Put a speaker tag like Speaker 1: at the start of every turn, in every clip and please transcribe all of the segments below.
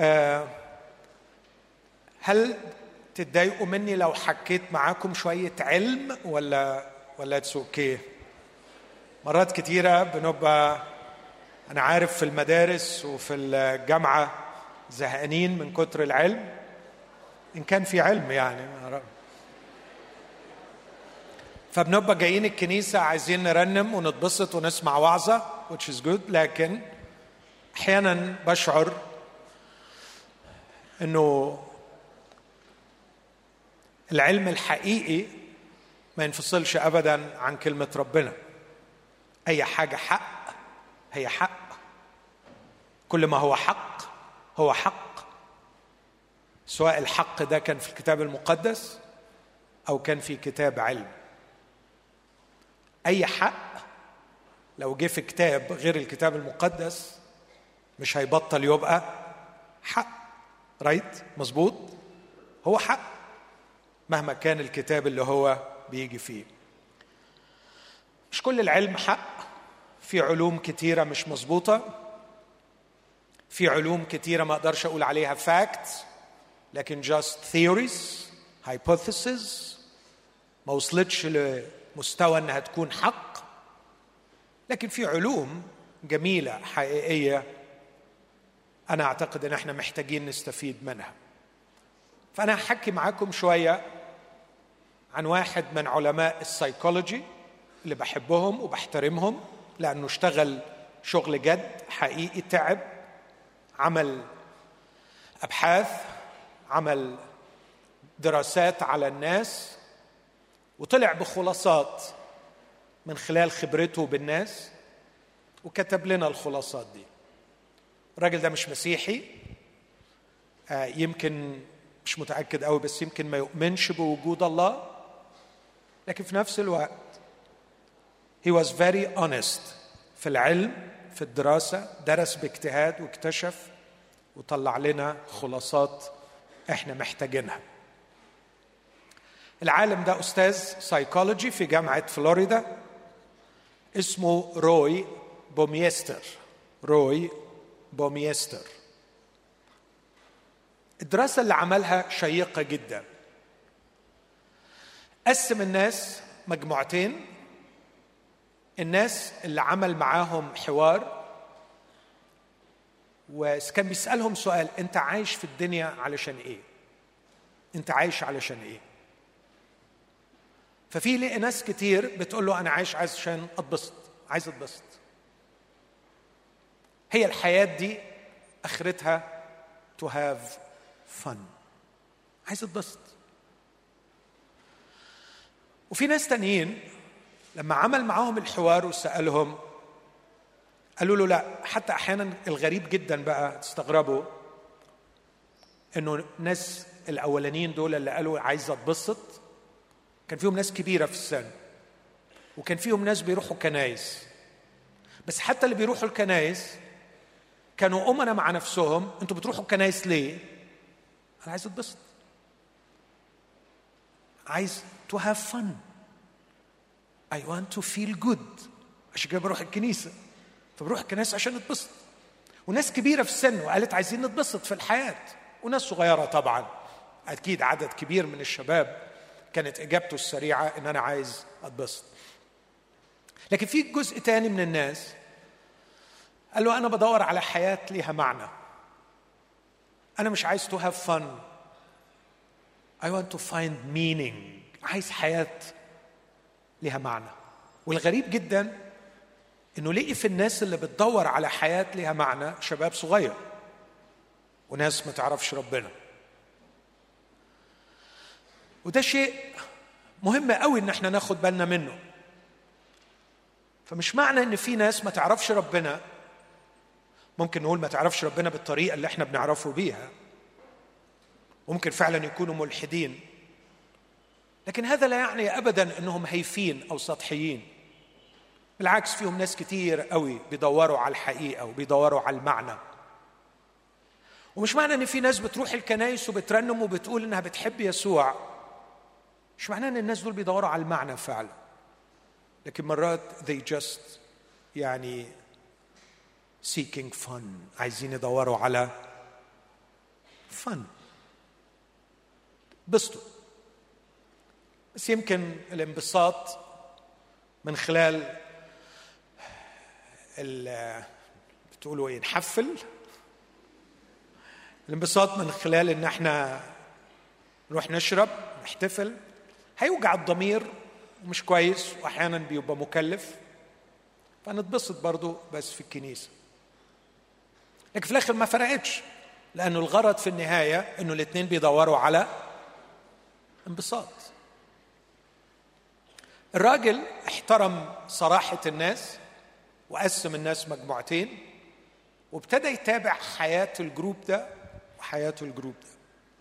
Speaker 1: آه هل تتضايقوا مني لو حكيت معاكم شوية علم ولا ولا it's okay مرات كتيرة بنبقى أنا عارف في المدارس وفي الجامعة زهقانين من كتر العلم إن كان في علم يعني فبنبقى جايين الكنيسة عايزين نرنم ونتبسط ونسمع وعظة which is good لكن أحيانا بشعر إنه العلم الحقيقي ما ينفصلش أبدا عن كلمة ربنا. أي حاجة حق هي حق. كل ما هو حق هو حق. سواء الحق ده كان في الكتاب المقدس أو كان في كتاب علم. أي حق لو جه في كتاب غير الكتاب المقدس مش هيبطل يبقى حق. right مظبوط؟ هو حق مهما كان الكتاب اللي هو بيجي فيه. مش كل العلم حق. في علوم كتيرة مش مظبوطة. في علوم كتيرة ما أقدرش أقول عليها fact لكن just theories hypotheses ما وصلتش مستوى إنها تكون حق. لكن في علوم جميلة حقيقية أنا أعتقد إن إحنا محتاجين نستفيد منها. فأنا هحكي معاكم شوية عن واحد من علماء السيكولوجي اللي بحبهم وبحترمهم لأنه اشتغل شغل جد حقيقي تعب عمل أبحاث عمل دراسات على الناس وطلع بخلاصات من خلال خبرته بالناس وكتب لنا الخلاصات دي. الراجل ده مش مسيحي آه يمكن مش متأكد قوي بس يمكن ما يؤمنش بوجود الله. لكن في نفس الوقت he was very honest في العلم في الدراسة درس باجتهاد واكتشف وطلع لنا خلاصات إحنا محتاجينها. العالم ده أستاذ سايكولوجي في جامعة فلوريدا اسمه روي بوميستر روي بوميستر. الدراسة اللي عملها شيقة جدا. قسم الناس مجموعتين. الناس اللي عمل معاهم حوار. وكان بيسألهم سؤال أنت عايش في الدنيا علشان إيه؟ أنت عايش علشان إيه؟ ففي لقي ناس كتير بتقول له أنا عايش عشان أتبسط عايز أتبسط. هي الحياة دي آخرتها to have fun. عايز اتبسط. وفي ناس تانيين لما عمل معاهم الحوار وسألهم قالوا له لا حتى أحيانا الغريب جدا بقى تستغربوا إنه الناس الأولانيين دول اللي قالوا عايز أتبسط كان فيهم ناس كبيرة في السن وكان فيهم ناس بيروحوا كنايس. بس حتى اللي بيروحوا الكنايس كانوا أمنا مع نفسهم. أنتوا بتروحوا الكنايس ليه؟ أنا عايز أتبسط. عايز to have fun. I want to feel good. عشان كده بروح الكنيسة. فبروح الكنيسة عشان اتبسط وناس كبيرة في السن وقالت عايزين نتبسط في الحياة. وناس صغيرة طبعا. أكيد عدد كبير من الشباب كانت إجابته السريعة إن أنا عايز أتبسط. لكن في جزء تاني من الناس قال له أنا بدور على حياة ليها معنى. أنا مش عايز to have fun. I want to find meaning. عايز حياة ليها معنى. والغريب جدا إنه لقي في الناس اللي بتدور على حياة ليها معنى شباب صغير وناس ما تعرفش ربنا. وده شيء مهم قوي إن إحنا ناخد بالنا منه. فمش معنى إن في ناس ما تعرفش ربنا ممكن نقول ما تعرفش ربنا بالطريقة اللي إحنا بنعرفه بيها. وممكن فعلا يكونوا ملحدين. لكن هذا لا يعني ابدا إنهم هيفين أو سطحيين. بالعكس فيهم ناس كتير قوي بيدوروا على الحقيقة وبيدوروا على المعنى. ومش معنى إن في ناس بتروح الكنايس وبترنم وبتقول إنها بتحب يسوع. مش معناه إن الناس دول بيدوروا على المعنى فعلا. لكن مرات they just يعني seeking fun. عايزين يدوروا على فن بسطوا. بس يمكن الانبساط من خلال بتقولوا إيه نحفل. الانبساط من خلال إن إحنا نروح نشرب نحتفل. هيوجع الضمير ومش كويس وأحيانا بيبقى مكلف. فنتبسط برضو بس في الكنيسة. لكن في الآخر ما فرقتش. لأنه الغرض في النهاية إنه الاثنين بيدوروا على انبساط. الراجل احترم صراحة الناس وقسم الناس مجموعتين وابتدى يتابع حياة ال group ده وحياة ال group ده.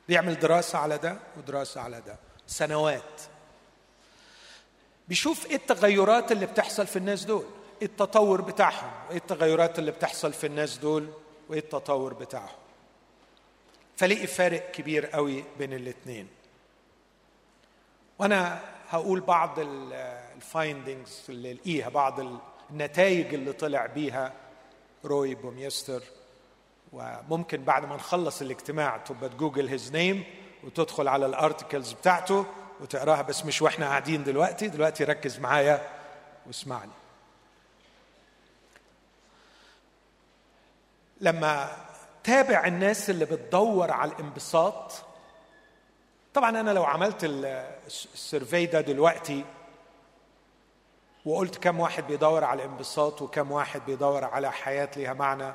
Speaker 1: بيعمل دراسة على ده ودراسة على ده. سنوات. بيشوف إيه التغيرات اللي بتحصل في الناس دول إيه التطور بتاعهم وايه التغيرات اللي بتحصل في الناس دول. وايه التطور بتاعهم فلاقي فارق كبير قوي بين الاثنين وأنا هقول بعض ال findings اللي لقيها بعض النتائج اللي طلع بيها روي بوميستر. وممكن بعد ما نخلص الاجتماع تبقى ت google his name وتدخل على ال articles بتاعته وتقراها بس مش وإحنا قاعدين دلوقتي. دلوقتي ركز معايا واسمعني. لما تابع الناس اللي بتدور على الانبساط طبعا أنا لو عملت السيرفي ده دلوقتي وقلت كم واحد بيدور على الانبساط وكم واحد بيدور على حياة ليها معنى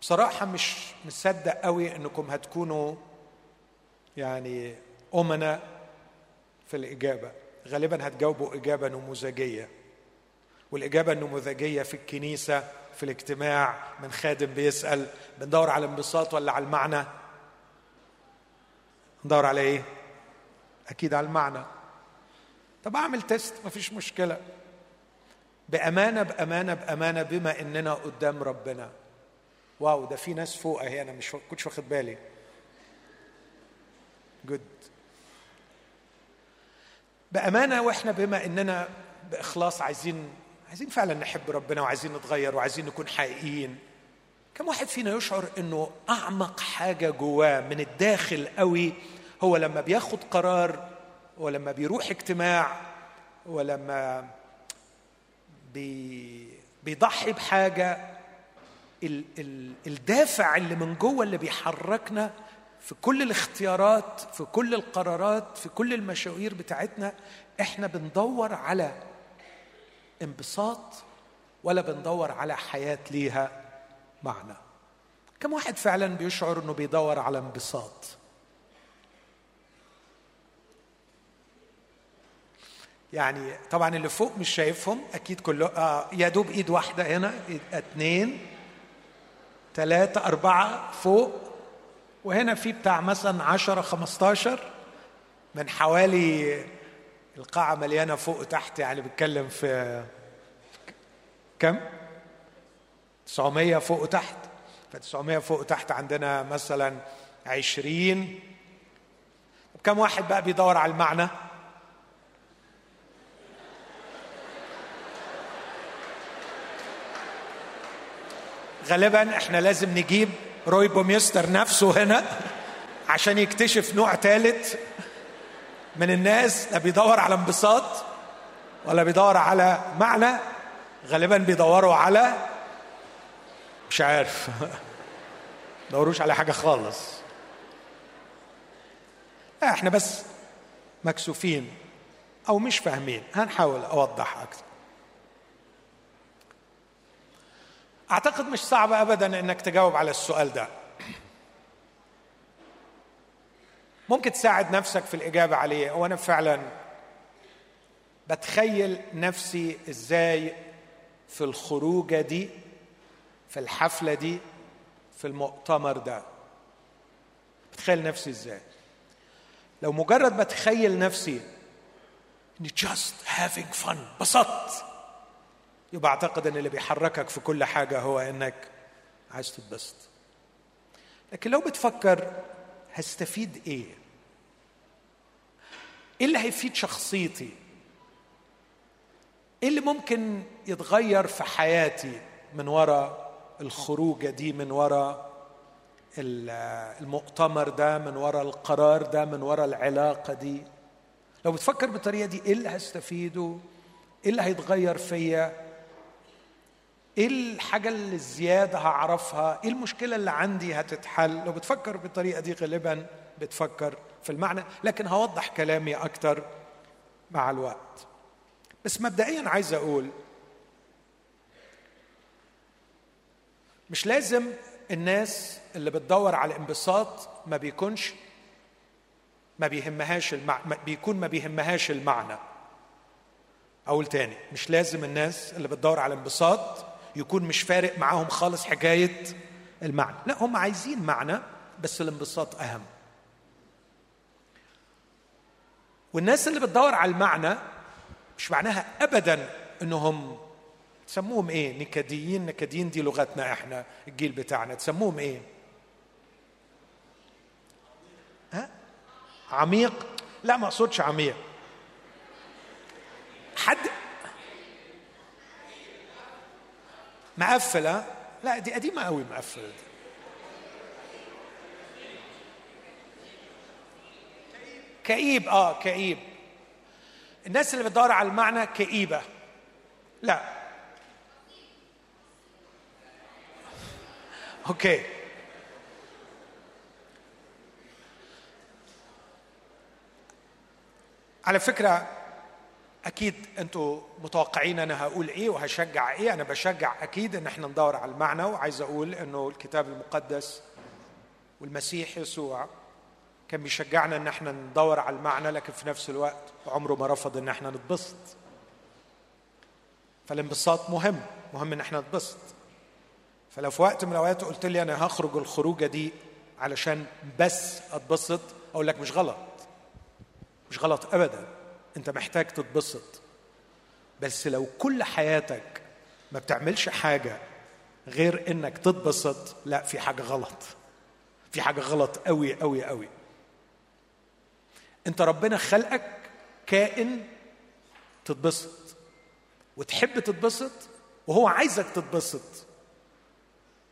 Speaker 1: بصراحة مش مصدق قوي إنكم هتكونوا يعني امنا في الإجابة. غالبا هتجاوبوا إجابة نموذجية والإجابة النموذجية في الكنيسة في الاجتماع من خادم بيسأل بندور على الانبساط ولا على المعنى؟ ندور على إيه؟ أكيد على المعنى. طب أعمل test مفيش مشكلة. بأمانة بأمانة بأمانة بما إننا قدام ربنا. wow ده في ناس فوق أهي أنا مش كنتش واخد بالي. good بأمانة وإحنا بما إننا بإخلاص عايزين عايزين فعلا نحب ربنا وعايزين نتغير وعايزين نكون حقيقيين. كم واحد فينا يشعر إنه أعمق حاجة جواه من الداخل قوي هو لما بياخد قرار ولما بيروح اجتماع ولما بي بيضحي بحاجة ال ال الدافع اللي من جوه اللي بيحركنا في كل الاختيارات في كل القرارات في كل المشاوير بتاعتنا إحنا بندور على انبساط ولا بندور على حياة ليها معنى. كم واحد فعلا بيشعر إنه بيدور على انبساط؟ يعني طبعا اللي فوق مش شايفهم أكيد كله آه يا دوب إيد واحدة هنا اثنين ثلاثة أربعة فوق. وهنا في بتاع مثلا عشرة خمستاشر من حوالي القاعة مليانة فوق وتحت يعني بتكلم في كم؟ 900 فوق وتحت ف 900 فوق وتحت عندنا مثلا 20 كم واحد بقى بيدور على المعنى؟ غالبا إحنا لازم نجيب روي بوميستر نفسه هنا عشان يكتشف نوع ثالث من الناس لا بيدور على انبساط ولا بيدور على معنى غالبا بيدوروا على مش عارف. دوروش على حاجة خالص. لا إحنا بس مكسوفين أو مش فاهمين. هنحاول أوضح أكثر أعتقد مش صعب ابدا إنك تجاوب على السؤال ده. ممكن تساعد نفسك في الإجابة عليه. وأنا فعلا بتخيل نفسي إزاي في الخروجة دي في الحفلة دي في المؤتمر ده. بتخيل نفسي إزاي؟ لو مجرد بتخيل نفسي إني just having fun بسطت يبقى أعتقد إن اللي بيحركك في كل حاجة هو إنك عايز تتبسط. لكن لو بتفكر هستفيد إيه؟ إيه اللي هيفيد شخصيتي؟ إيه اللي ممكن يتغير في حياتي من وراء الخروجة دي من وراء المؤتمر ده من وراء القرار ده من وراء العلاقة دي؟ لو بتفكر بالطريقة دي إيه اللي هستفيده؟ إيه اللي هيتغير فيا؟ إيه الحاجة اللي الزياده هعرفها؟ إيه المشكلة اللي عندي هتتحل؟ لو بتفكر بالطريقة دي غالبا بتفكر في المعنى لكن هوضح كلامي أكتر مع الوقت. بس مبدئيا عايز أقول مش لازم الناس اللي بتدور على انبساط ما بيكونش ما بيهمهاش المعنى بيكون ما بيهمهاش المعنى. أقول تاني مش لازم الناس اللي بتدور على انبساط يكون مش فارق معاهم خالص حكاية المعنى. لا هم عايزين معنى بس الانبساط أهم. والناس اللي بتدور على المعنى مش معناها ابدا إنهم تسموهم إيه؟ نكديين. نكديين دي لغتنا إحنا الجيل بتاعنا. تسموهم إيه؟ ها؟ عميق؟ لا ما أقصدش عميق. حد مقفلة؟ لا دي قديمة قوي مقفلة دي. كئيب آه كئيب. الناس اللي بتدور على المعنى كئيبة. لا. أوكي. على فكرة أكيد أنتوا متوقعين أنا هقول إيه وهشجع إيه. أنا بشجع أكيد إن إحنا ندور على المعنى وعايز أقول إنه الكتاب المقدس والمسيح يسوع كان بيشجعنا إن إحنا ندور على المعنى لكن في نفس الوقت عمره ما رفض إن إحنا نتبسط. فالانبساط مهم مهم إن إحنا نتبسط. فلو في وقت من الأوقات قلت لي أنا هخرج الخروجة دي علشان بس أتبسط أقول لك مش غلط مش غلط ابدا. انت محتاج تتبسط. بس لو كل حياتك ما بتعملش حاجة غير انك تتبسط لا في حاجة غلط. في حاجة غلط قوي قوي قوي انت ربنا خلقك كائن تتبسط. وتحب تتبسط وهو عايزك تتبسط.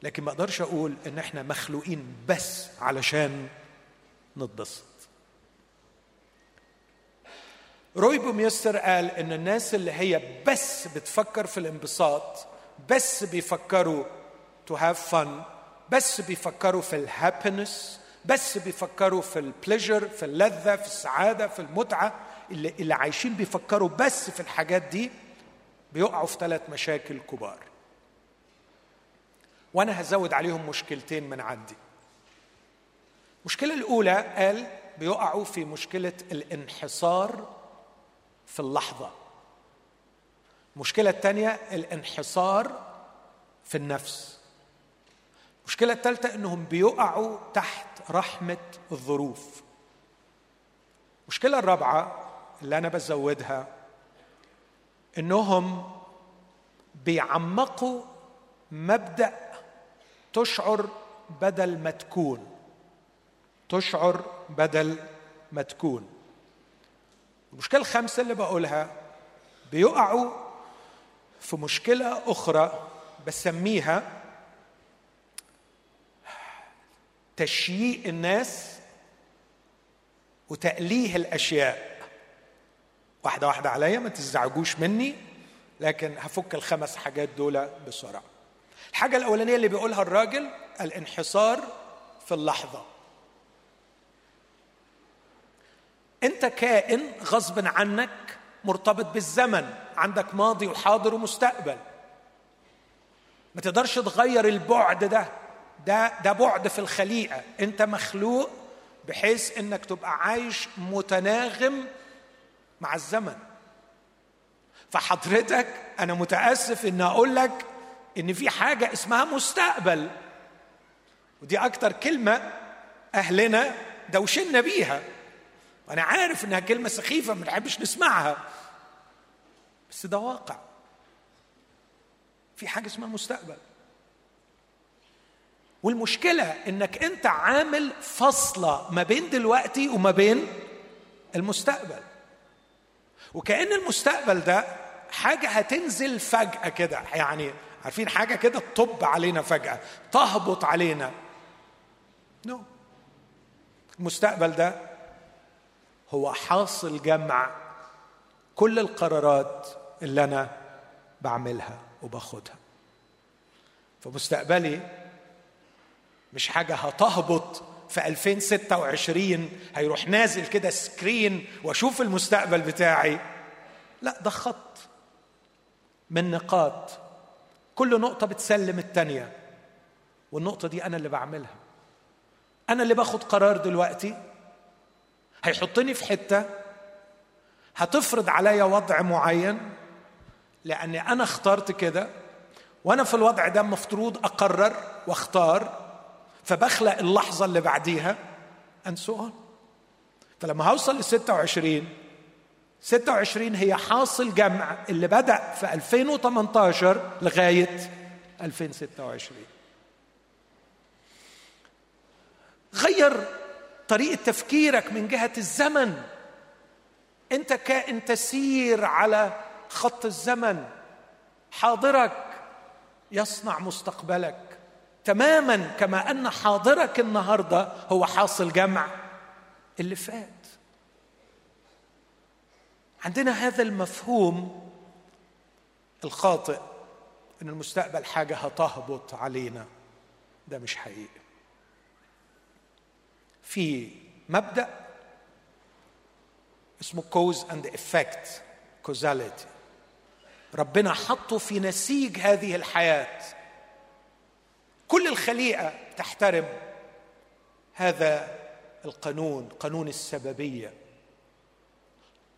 Speaker 1: لكن ما أقدرش أقول إن إحنا مخلوقين بس علشان نتبسط. روي بوميستر قال إن الناس اللي هي بس بتفكر في الانبساط بس بيفكروا to have fun بس بيفكروا في ال happiness بس بيفكروا في ال pleasure في اللذة في السعادة في المتعة اللي, اللي عايشين بيفكروا بس في الحاجات دي بيقعوا في ثلاث مشاكل كبار. وأنا هزود عليهم مشكلتين من عندي. المشكلة الأولى قال بيقعوا في مشكلة الانحصار في اللحظة. المشكلة الثانية الانحصار في النفس. المشكلة الثالثه إنهم بيقعوا تحت رحمة الظروف. المشكلة الرابعه اللي أنا بزودها إنهم بيعمقوا مبدأ تشعر بدل ما تكون. تشعر بدل ما تكون. المشكلة الخامسة اللي بقولها بيقعوا في مشكلة أخرى بسميها تشييء الناس وتأليه الأشياء. واحدة واحدة عليا ما تزعجوش مني لكن هفك الخمس حاجات دول بسرعة. الحاجة الأولانية اللي بيقولها الراجل الانحصار في اللحظة. أنت كائن غصب عنك مرتبط بالزمن عندك ماضي وحاضر ومستقبل. ما تقدرش تغير البعد ده. ده ده بعد في الخليقة. أنت مخلوق بحيث أنك تبقى عايش متناغم مع الزمن. فحضرتك أنا متأسف إن أقول لك إن في حاجة اسمها مستقبل. ودي أكتر كلمة أهلنا دوشنا بيها. وأنا عارف إنها كلمة سخيفة ما نحبش نسمعها. بس ده واقع. في حاجة اسمها مستقبل. والمشكلة إنك أنت عامل فاصله ما بين دلوقتي وما بين المستقبل. وكأن المستقبل ده حاجة هتنزل فجأة كده. يعني عارفين حاجة كده تطب علينا فجأة تهبط علينا. نو no. المستقبل ده هو حاصل جمع كل القرارات اللي أنا بعملها وباخدها. فمستقبلي مش حاجة هتهبط في 2026 هيروح نازل كده سكرين وأشوف المستقبل بتاعي. لا ده خط من نقاط. كل نقطة بتسلم التانية والنقطة دي أنا اللي بعملها. أنا اللي باخد قرار دلوقتي. هيحطني في حتة هتفرض عليا وضع معين لأني أنا اخترت كده وأنا في الوضع ده مفتروض أقرر واختار فبخلق اللحظة اللي بعديها and so on. فلما هوصل ل 26 26 هي حاصل جمع اللي بدأ في 2018 لغاية 2026 غير طريقة تفكيرك من جهة الزمن. أنت كائن تسير على خط الزمن. حاضرك يصنع مستقبلك. تماما كما أن حاضرك النهارده هو حاصل جمع. اللي فات. عندنا هذا المفهوم الخاطئ إن المستقبل حاجة هتهبط علينا. ده مش حقيقي. في مبدأ اسمه cause and effect causality ربنا حطه في نسيج هذه الحياة. كل الخليقة تحترم هذا القانون قانون السببية.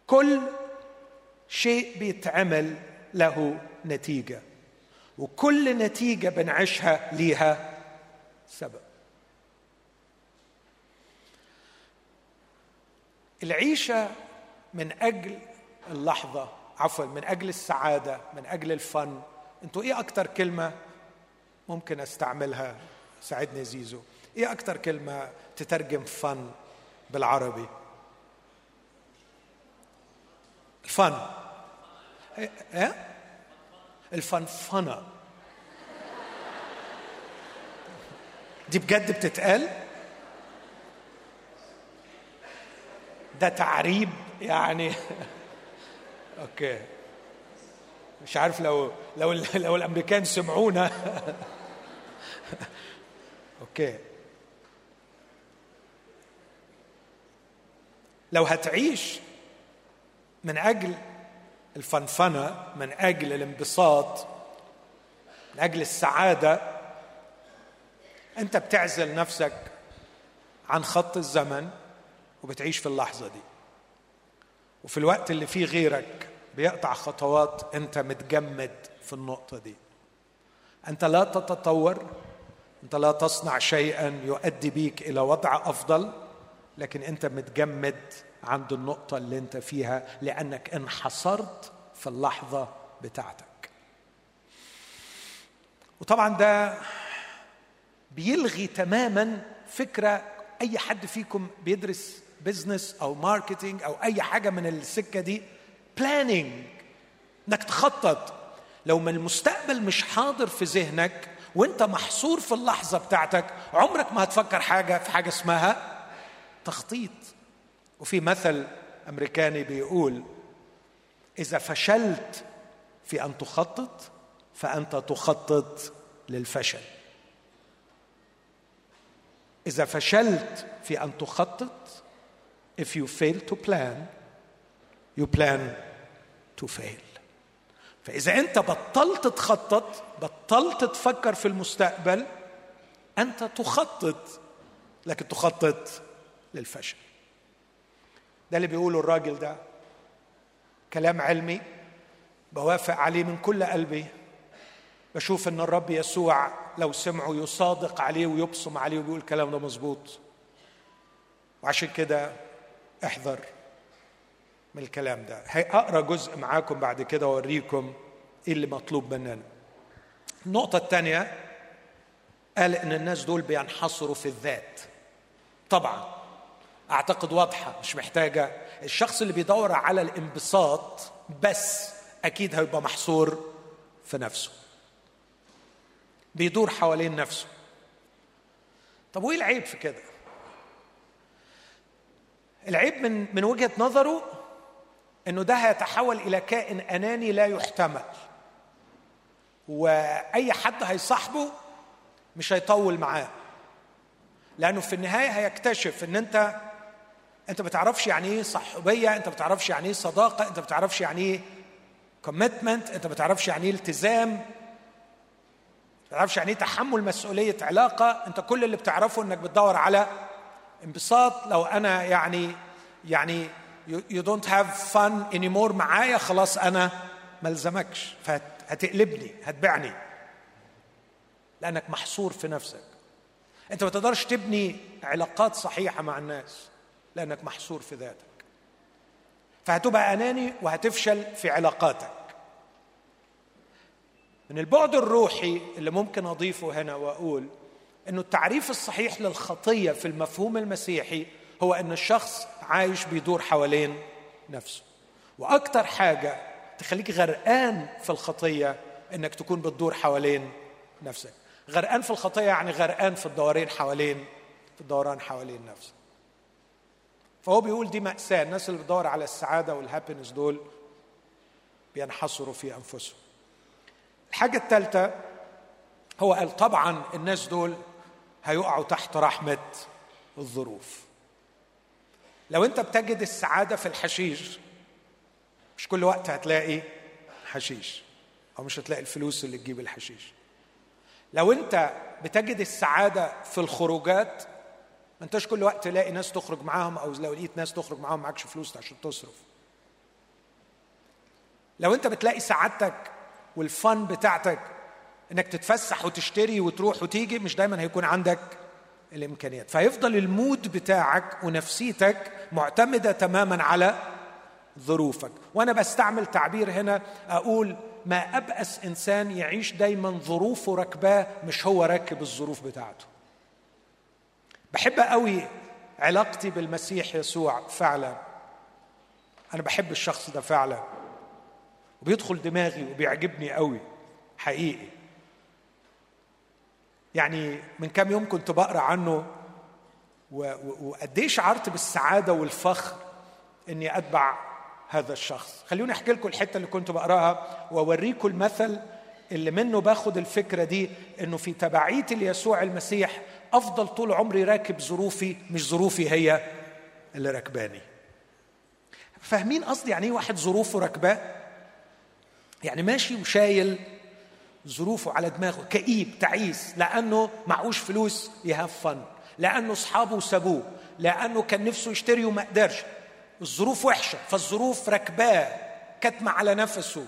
Speaker 1: كل شيء بيتعمل له نتيجة. وكل نتيجة بنعيشها ليها سبب. العيشة من أجل اللحظة عفوا من أجل السعادة من أجل الفن. أنتوا إيه أكتر كلمة ممكن أستعملها؟ ساعدني زيزو. إيه أكتر كلمة تترجم فن بالعربي؟ الفن. إيه؟ الفنفنة. دي بجد بتتقال؟ ده تعريب يعني. أوكي. مش عارف لو لو لو الأمريكان سمعونا. أوكي. لو هتعيش من أجل الفنفنة من أجل الانبساط من أجل السعادة أنت بتعزل نفسك عن خط الزمن. وبتعيش في اللحظة دي. وفي الوقت اللي فيه غيرك بيقطع خطوات أنت متجمد في النقطة دي. أنت لا تتطور أنت لا تصنع شيئا يؤدي بيك إلى وضع أفضل لكن أنت متجمد عند النقطة اللي أنت فيها لأنك انحصرت في اللحظة بتاعتك. وطبعا ده بيلغي تماما فكرة أي حد فيكم بيدرس business أو marketing أو أي حاجة من السكة دي بلاننج إنك تخطط. لو من المستقبل مش حاضر في ذهنك وأنت محصور في اللحظة بتاعتك عمرك ما هتفكر حاجة في حاجة اسمها تخطيط. وفي مثل أمريكاني بيقول إذا فشلت في أن تخطط فأنت تخطط للفشل. إذا فشلت في أن تخطط if you fail to plan you plan to fail. فإذا أنت بطلت تخطط بطلت تفكر في المستقبل أنت تخطط لكن تخطط للفشل. ده اللي بيقوله الراجل ده. كلام علمي بوافق عليه من كل قلبي. بشوف إن الرب يسوع لو سمعه يصادق عليه ويبصم عليه ويقول الكلام ده مظبوط. وعشان كده احذر من الكلام ده. هقرا جزء معاكم بعد كده وأوريكم إيه اللي مطلوب مننا. النقطة الثانية قال إن الناس دول بينحصروا في الذات. طبعا أعتقد واضحة مش محتاجة. الشخص اللي بيدور على الانبساط بس أكيد هيبقى محصور في نفسه. بيدور حوالين نفسه. طب وإيه العيب في كده؟ العيب من من وجهة نظره إنه ده هيتحول إلى كائن أناني لا يحتمل. وأي حد هيصاحبه مش هيطول معاه. لأنه في النهاية هيكتشف إن أنت أنت ما بتعرفش يعني إيه صحوبية أنت ما بتعرفش يعني إيه صداقة أنت ما بتعرفش يعني إيه كوميتمنت أنت ما بتعرفش يعني إيه التزام ما بتعرفش يعني إيه تحمل مسؤولية علاقة. أنت كل اللي بتعرفه إنك بتدور على انبساط. لو أنا يعني يعني you don't have fun anymore معايا خلاص أنا ما الزمكش. فهتقلبني هتبعني. لأنك محصور في نفسك. أنت ما تقدرش تبني علاقات صحيحة مع الناس لأنك محصور في ذاتك. فهتبقى أناني وهتفشل في علاقاتك. من البعد الروحي اللي ممكن أضيفه هنا وأقول إنه التعريف الصحيح للخطية في المفهوم المسيحي هو إن الشخص عايش بيدور حوالين نفسه. وأكتر حاجة تخليك غرقان في الخطية إنك تكون بتدور حوالين نفسك. غرقان في الخطية يعني غرقان في الدورين حوالين في الدوران حوالين نفسك فهو بيقول دي مأساة. الناس اللي بتدور على السعادة والهابينس دول بينحصروا في أنفسهم. الحاجة الثالثة هو قال طبعا الناس دول هيقعوا تحت رحمة الظروف. لو انت بتجد السعادة في الحشيش مش كل وقت هتلاقي حشيش أو مش هتلاقي الفلوس اللي تجيب الحشيش. لو انت بتجد السعادة في الخروجات ما انتش كل وقت تلاقي ناس تخرج معاهم أو لو لقيت ناس تخرج معاهم معكش فلوس عشان تصرف. لو انت بتلاقي سعادتك والفن بتاعتك إنك تتفسح وتشتري وتروح وتيجي مش دايما هيكون عندك الإمكانيات. فيفضل المود بتاعك ونفسيتك معتمدة تماما على ظروفك. وأنا بستعمل تعبير هنا أقول ما أبأس إنسان يعيش دايما ظروفه ركباه مش هو راكب الظروف بتاعته. بحب قوي علاقتي بالمسيح يسوع فعلا. أنا بحب الشخص ده فعلا. وبيدخل دماغي وبيعجبني قوي حقيقي. يعني من كام يوم كنت بقرأ عنه وقد إيه شعرت بالسعادة والفخر إني أتبع هذا الشخص. خلوني أحكي لكم الحتة اللي كنت بقرأها وأوريكم المثل اللي منه باخد الفكرة دي إنه في تبعيتي ليسوع المسيح أفضل طول عمري راكب ظروفي مش ظروفي هي اللي راكباني. فاهمين قصدي يعني إيه واحد ظروفه راكباه؟ يعني ماشي وشايل ظروفه على دماغه كئيب تعيس لأنه معهوش فلوس يهاف فن لأنه أصحابه سابوه لأنه كان نفسه يشتري وما قدرش. الظروف وحشة فالظروف راكباه كتمه على نفسه.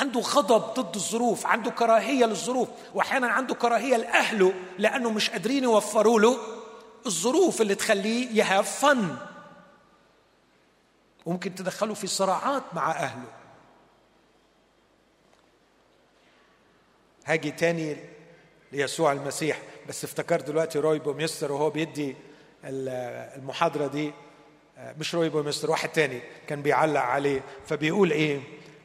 Speaker 1: عنده غضب ضد الظروف عنده كراهية للظروف وأحيانا عنده كراهية لأهله لأنه مش قادرين يوفروا له الظروف اللي تخليه ي have fun وممكن تدخله في صراعات مع أهله. هاجي تاني ليسوع المسيح. بس افتكرت دلوقتي روي بوميستر وهو بيدي المحاضرة دي. مش روي بوميستر واحد تاني كان بيعلق عليه. فبيقول إيه؟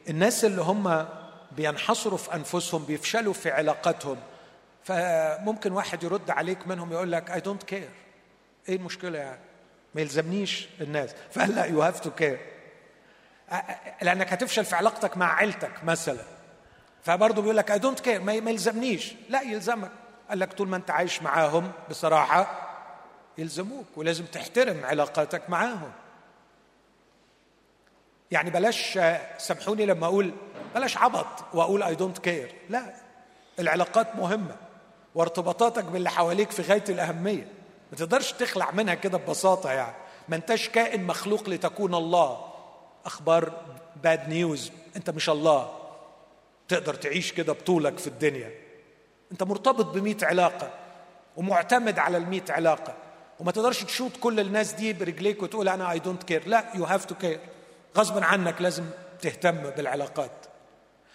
Speaker 1: الناس اللي هم بينحصروا في أنفسهم بيفشلوا في علاقاتهم. فممكن واحد يرد عليك منهم يقول لك I don't care إيه المشكلة يعني؟ ما يلزمنيش الناس. فقال لا you have to care لأنك هتفشل في علاقتك مع عيلتك مثلا. فبرضه بيقول لك I don't care ما يلزمنيش. لا يلزمك. قال لك طول ما انت عايش معاهم بصراحة يلزموك ولازم تحترم علاقاتك معاهم. يعني بلاش سامحوني لما أقول بلاش عبط وأقول I don't care لا العلاقات مهمة وارتباطاتك باللي حواليك في غاية الأهمية. ما تقدرش تخلع منها كده ببساطة يعني. ما انتش كائن مخلوق لتكون الله. أخبار bad news أنت مش الله. تقدر تعيش كده بطولك في الدنيا. انت مرتبط بمئة علاقة ومعتمد على المئة علاقة وما تقدرش تشوط كل الناس دي برجليك وتقول أنا I don't care لا you have to care غصبا عنك لازم تهتم بالعلاقات.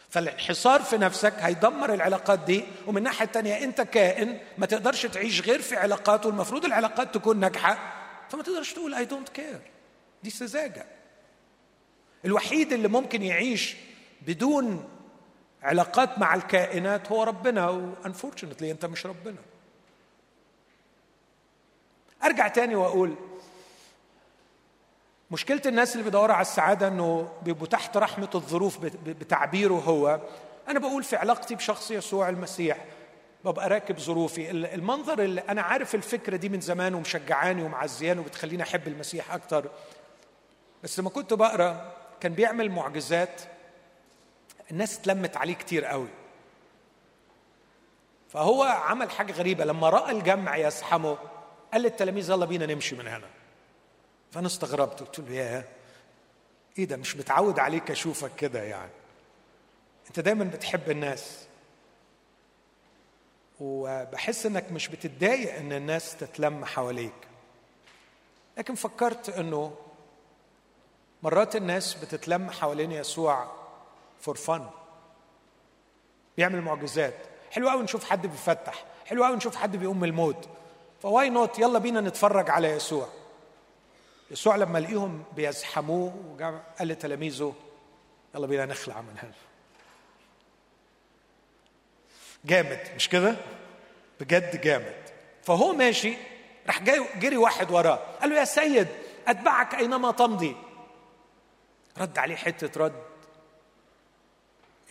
Speaker 1: فالانحصار في نفسك هيدمر العلاقات دي ومن الناحيه الثانية أنت كائن ما تقدرش تعيش غير في علاقات والمفروض العلاقات تكون ناجحة فما تقدرش تقول I don't care دي سذاجة. الوحيد اللي ممكن يعيش بدون علاقات مع الكائنات هو ربنا و unfortunately أنت مش ربنا. أرجع تاني وأقول مشكلة الناس اللي بيدوروا على السعادة إنه بيبقوا تحت رحمة الظروف بتعبيره هو. أنا بقول في علاقتي بشخص يسوع المسيح ببقى راكب ظروفي. المنظر اللي أنا عارف الفكرة دي من زمان ومشجعاني ومعزياني وبتخليني أحب المسيح أكتر. بس لما كنت بقرأ كان بيعمل معجزات الناس اتلمت عليه كتير قوي. فهو عمل حاجة غريبة. لما رأى الجمع يزحمه قال للتلاميذ يلا بينا نمشي من هنا. فأنا استغربت. قلت له ياه! إيه ده؟ مش متعود عليك أشوفك كده يعني. أنت دايما بتحب الناس. وبحس إنك مش بتتضايق إن الناس تتلم حواليك. لكن فكرت إنه مرات الناس بتتلم حوالين يسوع for fun بيعمل معجزات. حلو قوي نشوف حد بيفتح. حلو قوي نشوف حد بيقوم من الموت. ف why not؟ يلا بينا نتفرج على يسوع. يسوع لما لقيهم بيزحموه قال لتلاميذه يلا بينا نخلع من هنا. جامد. مش كده؟ بجد جامد. فهو ماشي راح جاي جري واحد وراه. قال له يا سيد أتبعك أينما تمضي. رد عليه حتة رد.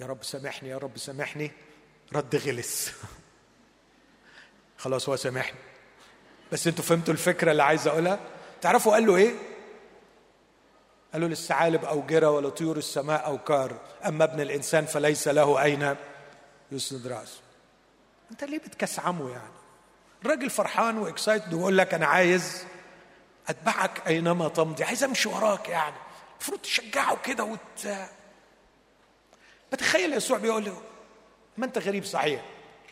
Speaker 1: يا رب سامحني يا رب سامحني. رد غلس. خلاص هو سامحني. بس أنتوا فهمتوا الفكرة اللي عايز أقولها؟ تعرفوا قال له إيه؟ قال له للثعالب اوجره ولا طيور السماء اوكار أما ابن الإنسان فليس له أين يسند رأسه. أنت ليه بتكسعمه يعني؟ الراجل فرحان وإكسايتد ويقول لك أنا عايز أتبعك أينما تمضي. عايز أمشي وراك يعني. المفروض تشجعه كده وت بتخيل يسوع بيقول له ما أنت غريب صحيح؟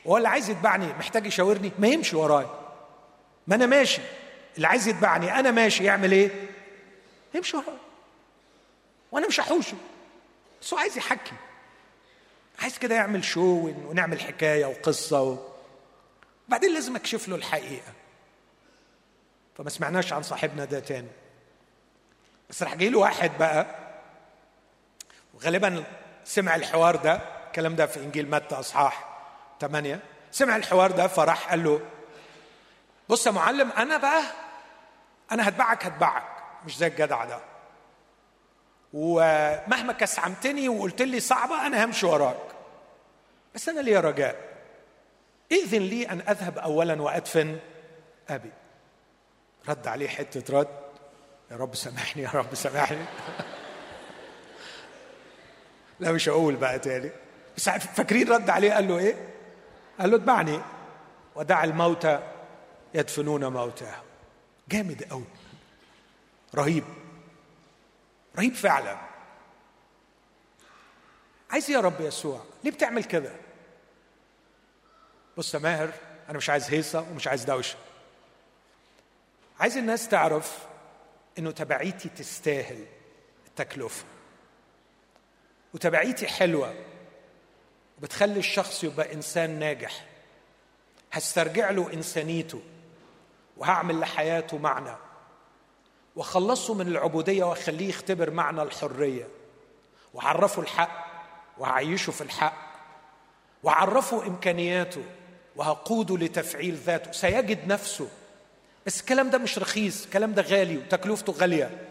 Speaker 1: وهو اللي عايز يتبعني محتاج يشاورني؟ ما يمشي وراي. ما أنا ماشي. اللي عايز يتبعني أنا ماشي يعمل إيه؟ يمشي وراي. وأنا مش هحوشه. بس هو عايز يحكي. عايز كده يعمل شو ونعمل حكاية وقصة و... بعدين لازم أكشف له الحقيقة. فما سمعناش عن صاحبنا ده تاني. بس راح جاي له واحد بقى وغالبا سمع الحوار ده الكلام ده في إنجيل متى أصحاح ثمانية سمع الحوار ده فراح قال له بص يا معلم أنا بقى أنا هتبعك هتبعك مش زي الجدع ده. ومهما كسعمتني وقلت لي صعبة أنا همشي وراك. بس أنا لي رجاء. إذن لي أن أذهب اولا وأدفن أبي. رد عليه حتة رد يا رب سامحني يا رب سامحني. لا مش هقول بقى تاني. بس فاكرين رد عليه؟ قال له إيه؟ قال له اتبعني. ودع الموتى يدفنون موتاهم جامد قوي رهيب. رهيب فعلا. عايز يا رب يسوع؟ ليه بتعمل كده؟ بص يا ماهر أنا مش عايز هيصة ومش عايز دوشة. عايز الناس تعرف إنه تبعيتي تستاهل التكلفة. وتبعيتي حلوة وبتخلي الشخص يبقى إنسان ناجح. هسترجع له إنسانيته وهعمل لحياته معنى وخلصه من العبودية وأخليه يختبر معنى الحرية. وعرفه الحق وهعيشه في الحق وعرفه إمكانياته وهقوده لتفعيل ذاته. سيجد نفسه. بس الكلام ده مش رخيص الكلام ده غالي وتكلفته غالية.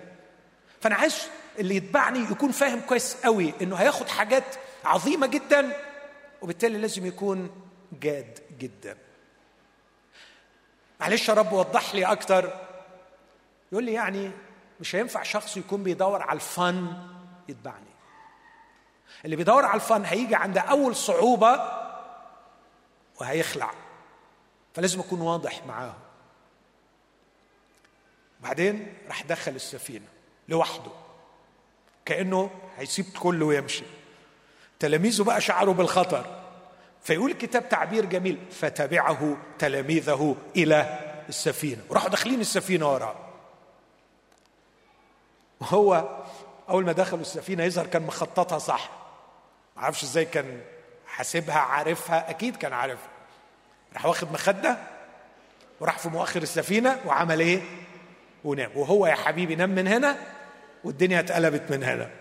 Speaker 1: فأنا عايز اللي يتبعني يكون فاهم كويس قوي إنه هياخد حاجات عظيمة جدا وبالتالي لازم يكون جاد جدا. معلش يا رب وضح لي أكتر. يقول لي يعني مش هينفع شخص يكون بيدور على الفن يتبعني. اللي بيدور على الفن هيجي عند أول صعوبة وهيخلع. فلازم أكون واضح معاهم. بعدين راح دخل السفينة لوحده. كأنه هيسيب كله ويمشي. تلاميذه بقى شعروا بالخطر. فيقول الكتاب تعبير جميل فتبعه تلاميذه إلى السفينة. وراحوا داخلين السفينة وراه وهو أول ما دخلوا السفينة يظهر كان مخططها صح. ما أعرفش إزاي كان حاسبها عارفها أكيد كان عارفها. راح واخد مخدة وراح في مؤخر السفينة وعمل إيه؟ ونام. وهو يا حبيبي نام من هنا والدنيا اتقلبت من هنا.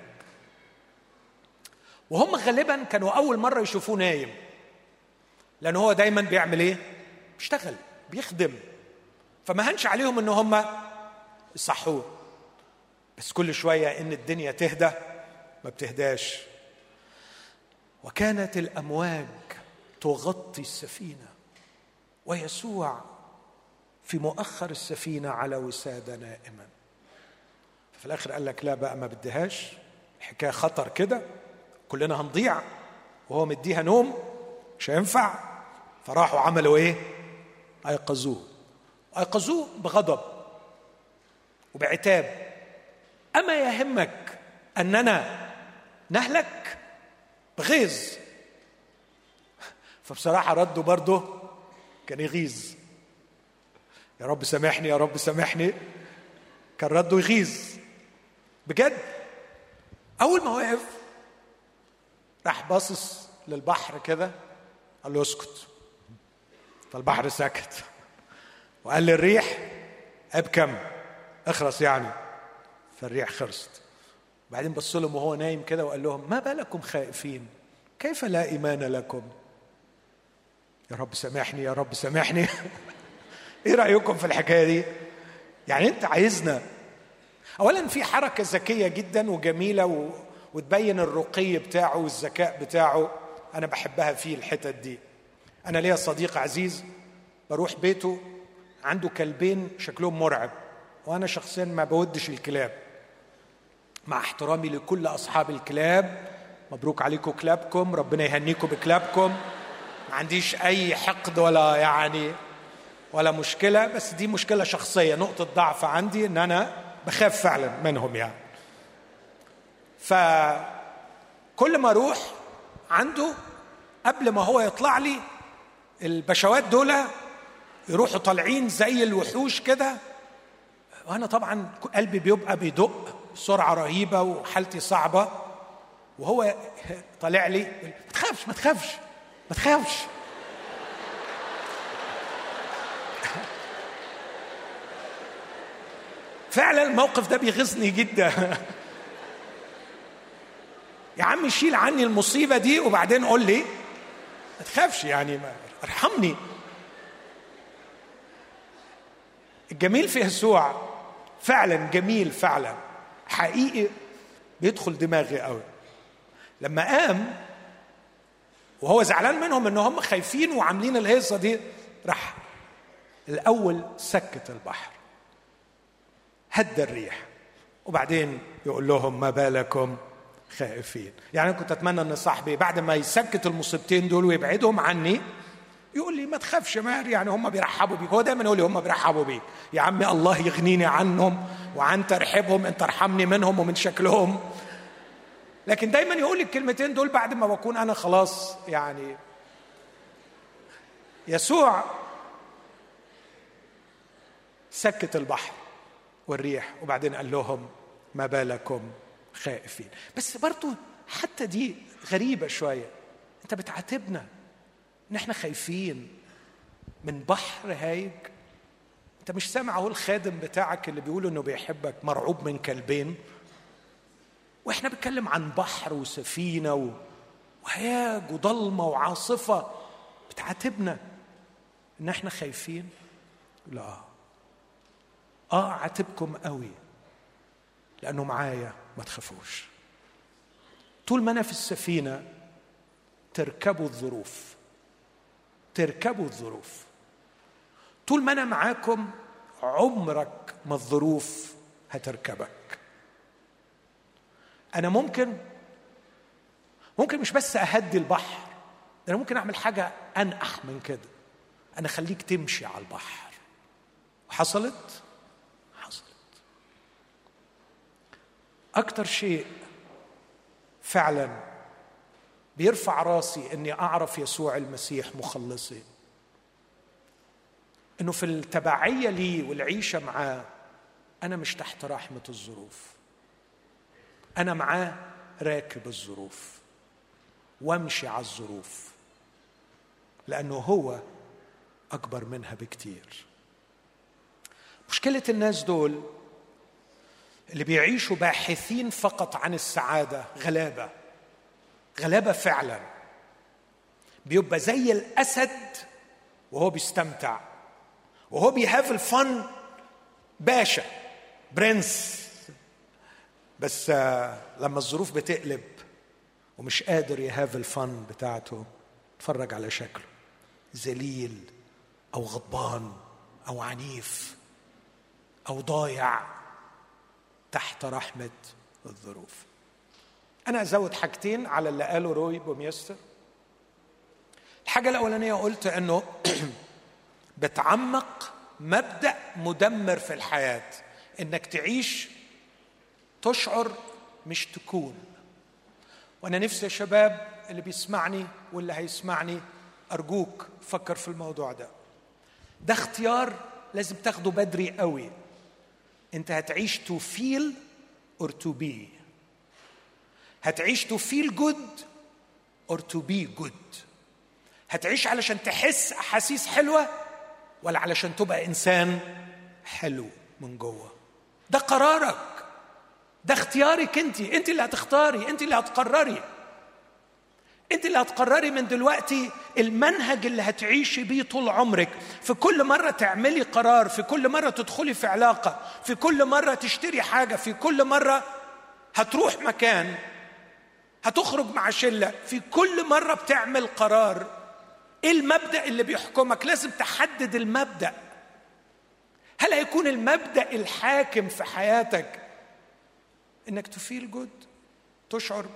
Speaker 1: وهم غالبا كانوا أول مرة يشوفوه نايم. لأن هو دايما بيعمل إيه؟ بيشتغل بيخدم. فما هنش عليهم إن هم يصحوه. بس كل شوية إن الدنيا تهدى ما بتهداش. وكانت الأمواج تغطي السفينة ويسوع في مؤخر السفينة على وسادة نائما. في الآخر قال لك لا بقى ما بديهاش. الحكاية خطر كده. كلنا هنضيع وهو مديها نوم مش هينفع. فراحوا عملوا إيه؟ أيقظوه. أيقظوه بغضب وبعتاب. أما يهمك أننا نهلك بغيظ. فبصراحة ردوا برضه كان يغيظ. يا رب سامحني يا رب سامحني. كان رده يغيظ. بجد. أول ما وقف راح باصص للبحر كده قال له اسكت. فالبحر سكت وقال للريح ابكم اخرس يعني. فالريح خرست بعدين بص لهم وهو نايم كده وقال لهم ما بالكم خائفين؟ كيف لا إيمان لكم؟ يا رب سامحني يا رب سامحني. إيه رأيكم في الحكاية دي؟ يعني أنت عايزنا اولا في حركة ذكية جدا وجميلة و... وتبين الرقي بتاعه والذكاء بتاعه. أنا بحبها فيه الحتت دي. أنا ليا صديق عزيز بروح بيته عنده كلبين شكلهم مرعب وأنا شخصيا ما بودش الكلاب. مع احترامي لكل أصحاب الكلاب مبروك عليكم كلابكم ربنا يهنيكم بكلابكم. ما عنديش أي حقد ولا يعني ولا مشكلة بس دي مشكلة شخصية. نقطة ضعف عندي إن أنا بخاف فعلا منهم يعني. فكل ما أروح عنده قبل ما هو يطلع لي البشوات دول يروحوا طالعين زي الوحوش كده. وأنا طبعا قلبي بيبقى بيدق سرعه رهيبة وحالتي صعبة. وهو طالع لي ما تخافش ما تخافش ما تخافش. فعلا الموقف ده بيغيظني جدا. يا عم شيل عني المصيبة دي وبعدين قول لي. ما تخافش يعني ارحمني. الجميل في يسوع فعلا جميل فعلا. حقيقي بيدخل دماغي قوي. لما قام وهو زعلان منهم إن هم خايفين وعاملين الهيصة دي راح الأول سكت البحر. هدى الريح. وبعدين يقول لهم ما بالكم؟ خائفين. يعني كنت أتمنى أن صاحبي بعد ما يسكت المصيبتين دول ويبعدهم عني يقول لي ما تخافش ماهر يعني هم بيرحبوا بيك. هو دايما يقول لي هم بيرحبوا بيك. يا عمي الله يغنيني عنهم وعن ترحيبهم أنت ارحمني منهم ومن شكلهم. لكن دايما يقول لي الكلمتين دول بعد ما بكون أنا خلاص يعني يسوع سكت البحر. والريح. وبعدين قال لهم ما بالكم خائفين. بس برضو حتى دي غريبة شوية. انت بتعاتبنا. ان إحنا خايفين من بحر هايج. انت مش سامع اهو الخادم بتاعك اللي بيقول انه بيحبك مرعوب من كلبين. وإحنا بنتكلم عن بحر وسفينة وهياج وضلمة وعاصفة. بتعاتبنا. ان إحنا خايفين؟ لا. آه عاتبكم قوي لأنه معايا ما تخافوش. طول ما أنا في السفينة تركبوا الظروف تركبوا الظروف. طول ما أنا معاكم عمرك ما الظروف هتركبك. أنا ممكن ممكن مش بس أهدي البحر أنا ممكن أعمل حاجة أنقح من كده. أنا أخليك تمشي على البحر. وحصلت أكتر شيء فعلا بيرفع راسي إني أعرف يسوع المسيح مخلصي. إنه في التبعية لي والعيشة معاه أنا مش تحت رحمة الظروف. أنا معاه راكب الظروف وامشي على الظروف لأنه هو أكبر منها بكتير. مشكلة الناس دول اللي بيعيشوا باحثين فقط عن السعادة غلابة. غلابة فعلا. بيبقى زي الأسد وهو بيستمتع. وهو بيهاف الفن باشا برنس. بس آه، لما الظروف بتقلب ومش قادر يهاف الفن بتاعته اتفرج على شكله. ذليل أو غضبان أو عنيف أو ضايع. تحت رحمة الظروف. أنا أزود حاجتين على اللي قاله روي بوميستر. الحاجة الأولانية قلت إنه بتعمق مبدأ مدمر في الحياة إنك تعيش تشعر مش تكون. وأنا نفسي يا شباب اللي بيسمعني واللي هيسمعني أرجوك فكر في الموضوع ده. ده اختيار لازم تاخده بدري قوي. انت هتعيش to feel or to be هتعيش to feel good or to be good هتعيش علشان تحس أحاسيس حلوة ولا علشان تبقى إنسان حلو من جوه. ده قرارك. ده اختيارك انت انت اللي هتختاري. انت اللي هتقرري. انت اللي هتقرري من دلوقتي المنهج اللي هتعيشي بيه طول عمرك. في كل مرة تعملي قرار في كل مرة تدخلي في علاقة في كل مرة تشتري حاجة في كل مرة هتروح مكان هتخرج مع شلة في كل مرة بتعمل قرار إيه المبدأ اللي بيحكمك؟ لازم تحدد المبدأ. هل هيكون المبدأ الحاكم في حياتك إنك تفيل جود تشعر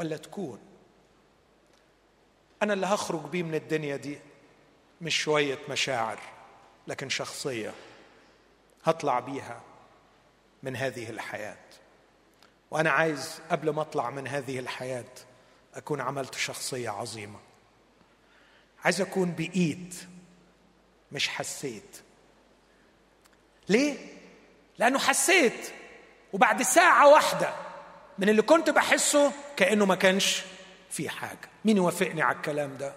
Speaker 1: ولا تكون. أنا اللي هخرج بيه من الدنيا دي مش شوية مشاعر لكن شخصية هطلع بيها من هذه الحياة. وأنا عايز قبل ما أطلع من هذه الحياة أكون عملت شخصية عظيمة. عايز أكون بإيد مش حسيت. ليه؟ لأنه حسيت وبعد ساعة واحدة من اللي كنت بحسه كأنه ما كانش في حاجة. مين يوافقني على الكلام ده؟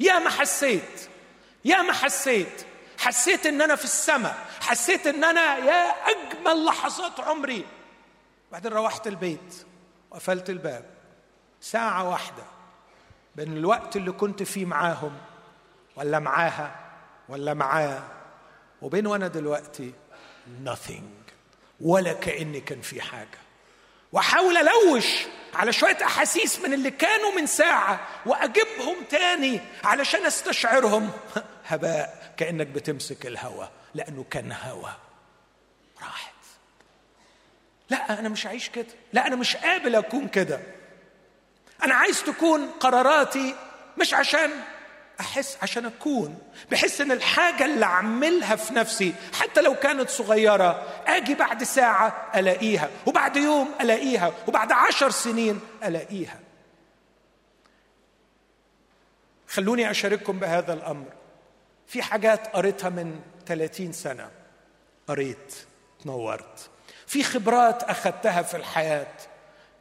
Speaker 1: يا ما حسيت يا ما حسيت. حسيت إن أنا في السماء حسيت إن أنا يا أجمل لحظات عمري. بعدين روحت البيت وقفلت الباب. ساعة واحدة. بين الوقت اللي كنت فيه معاهم ولا معاها ولا معاه. وبين وأنا دلوقتي nothing. ولا كأن كان في حاجة. واحاول ألوش على شوية أحاسيس من اللي كانوا من ساعة وأجيبهم تاني علشان أستشعرهم. هباء كأنك بتمسك الهوى لأنه كان هوى راحت. لا أنا مش عايش كده. لا أنا مش قابل أكون كده. أنا عايز تكون قراراتي مش عشان أحس عشان أكون بحس إن الحاجة اللي أعملها في نفسي حتى لو كانت صغيرة آجي بعد ساعة ألاقيها وبعد يوم ألاقيها وبعد عشر سنين ألاقيها. خلوني أشارككم بهذا الأمر. في حاجات قريتها من 30 سنة. قريت تنورت. في خبرات اخذتها في الحياة.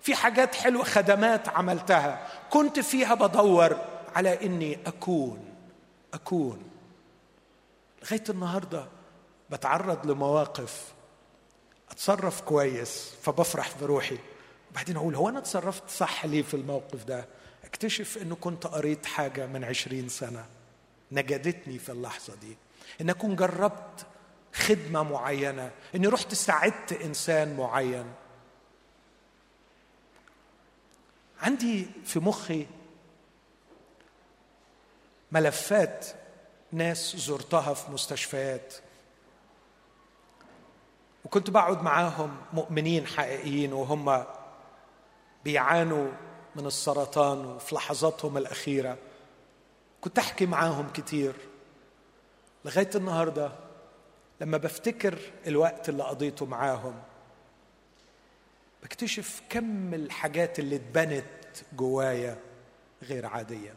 Speaker 1: في حاجات حلوة خدمات عملتها. كنت فيها بدور. على إني أكون أكون. لغاية النهارده بتعرض لمواقف أتصرف كويس فبفرح بروحي. وبعدين أقول هو أنا اتصرفت صح ليه في الموقف ده؟ أكتشف إنه كنت قريت حاجة من عشرين سنة نجدتني في اللحظة دي. إن أكون جربت خدمة معينة إني رحت ساعدت إنسان معين. عندي في مخي ملفات ناس زرتها في مستشفيات. وكنت بقعد معاهم مؤمنين حقيقيين وهم بيعانوا من السرطان وفي لحظاتهم الأخيرة. كنت أحكي معاهم كتير. لغاية النهاردة لما بفتكر الوقت اللي قضيته معاهم بكتشف كم الحاجات اللي اتبنت جوايا غير عادية.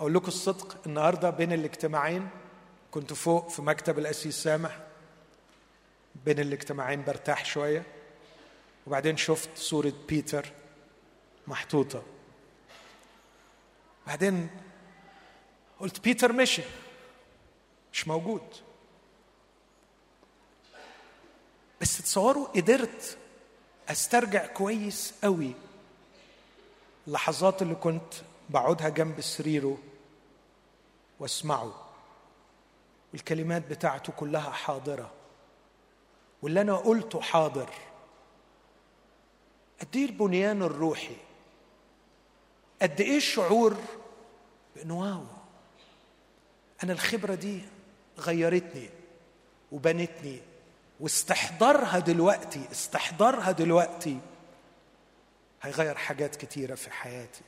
Speaker 1: أقول لكم الصدق النهاردة بين الاجتماعين كنت فوق في مكتب الأسيس سامح بين الاجتماعين برتاح شوية وبعدين شفت صورة بيتر محطوطة. بعدين قلت بيتر مشي مش موجود. بس تصوروا قدرت أسترجع كويس قوي اللحظات اللي كنت بقعدها جنب سريره واسمعوا. والكلمات بتاعته كلها حاضرة. واللي أنا قلته حاضر. قد إيه البنيان الروحي؟ قد إيه الشعور بأنه واو؟ أنا الخبرة دي غيرتني وبنتني واستحضارها دلوقتي استحضارها دلوقتي هيغير حاجات كتيرة في حياتي.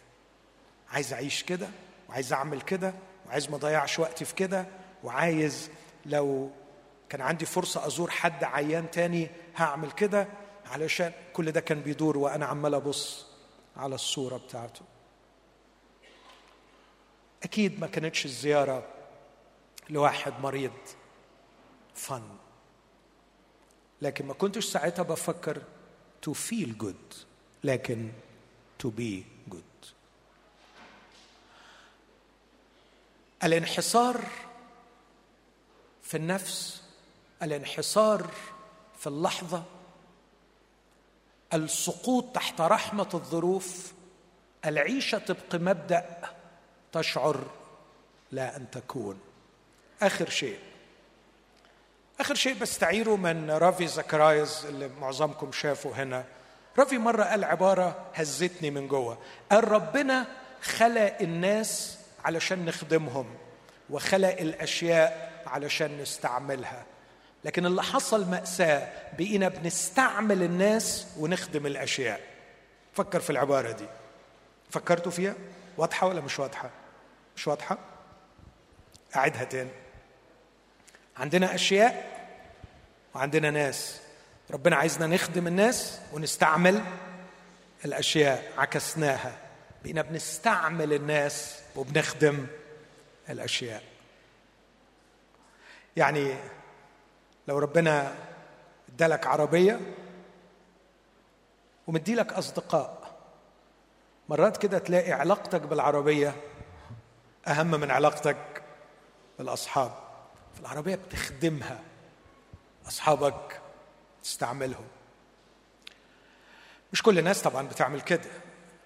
Speaker 1: عايز أعيش كده وعايز أعمل كده وعايز ما اضيعش وقتي في كده وعايز لو كان عندي فرصة أزور حد عيان تاني هعمل كده. علشان كل ده كان بيدور وأنا عمال أبص على الصورة بتاعته. أكيد ما كانتش الزيارة لواحد مريض فن. لكن ما كنتش ساعتها بفكر to feel good لكن to be good الانحصار في النفس الانحصار في اللحظة السقوط تحت رحمة الظروف العيشة طبق مبدأ تشعر لا أن تكون. آخر شيء آخر شيء بستعيره من رافي زكرايز اللي معظمكم شافه هنا. رافي مرة قال عبارة هزتني من جوه. قال ربنا خلق الناس علشان نخدمهم وخلق الأشياء علشان نستعملها. لكن اللي حصل مأساة بقينا بنستعمل الناس ونخدم الأشياء. فكر في العبارة دي. فكرتوا فيها؟ واضحة ولا مش واضحة؟ مش واضحة؟ أعدها تاني. عندنا أشياء وعندنا ناس. ربنا عايزنا نخدم الناس ونستعمل الأشياء عكسناها. بقينا بنستعمل الناس وبنخدم الأشياء. يعني لو ربنا ادالك عربية ومديلك أصدقاء مرات كده تلاقي علاقتك بالعربية أهم من علاقتك بالأصحاب. في العربيه بتخدمها أصحابك تستعملهم. مش كل الناس طبعا بتعمل كده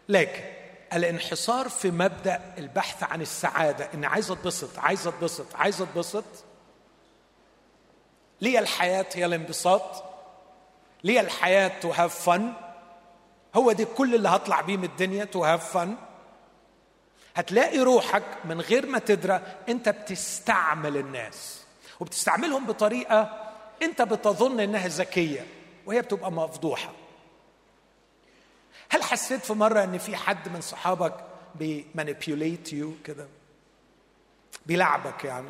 Speaker 1: لكن الانحصار في مبدأ البحث عن السعادة ان عايز أتبسط عايز أتبسط عايز أتبسط. ليه الحياة هي الانبساط. ليه الحياة to have fun هو دي كل اللي هطلع بيه من الدنيا to have fun هتلاقي روحك من غير ما تدرى أنت بتستعمل الناس وبتستعملهم بطريقة أنت بتظن إنها ذكية وهي بتبقى مفضوحة. هل حسيت في مرة إن في حد من صحابك بي manipulate you كده؟ بيلعبك يعني؟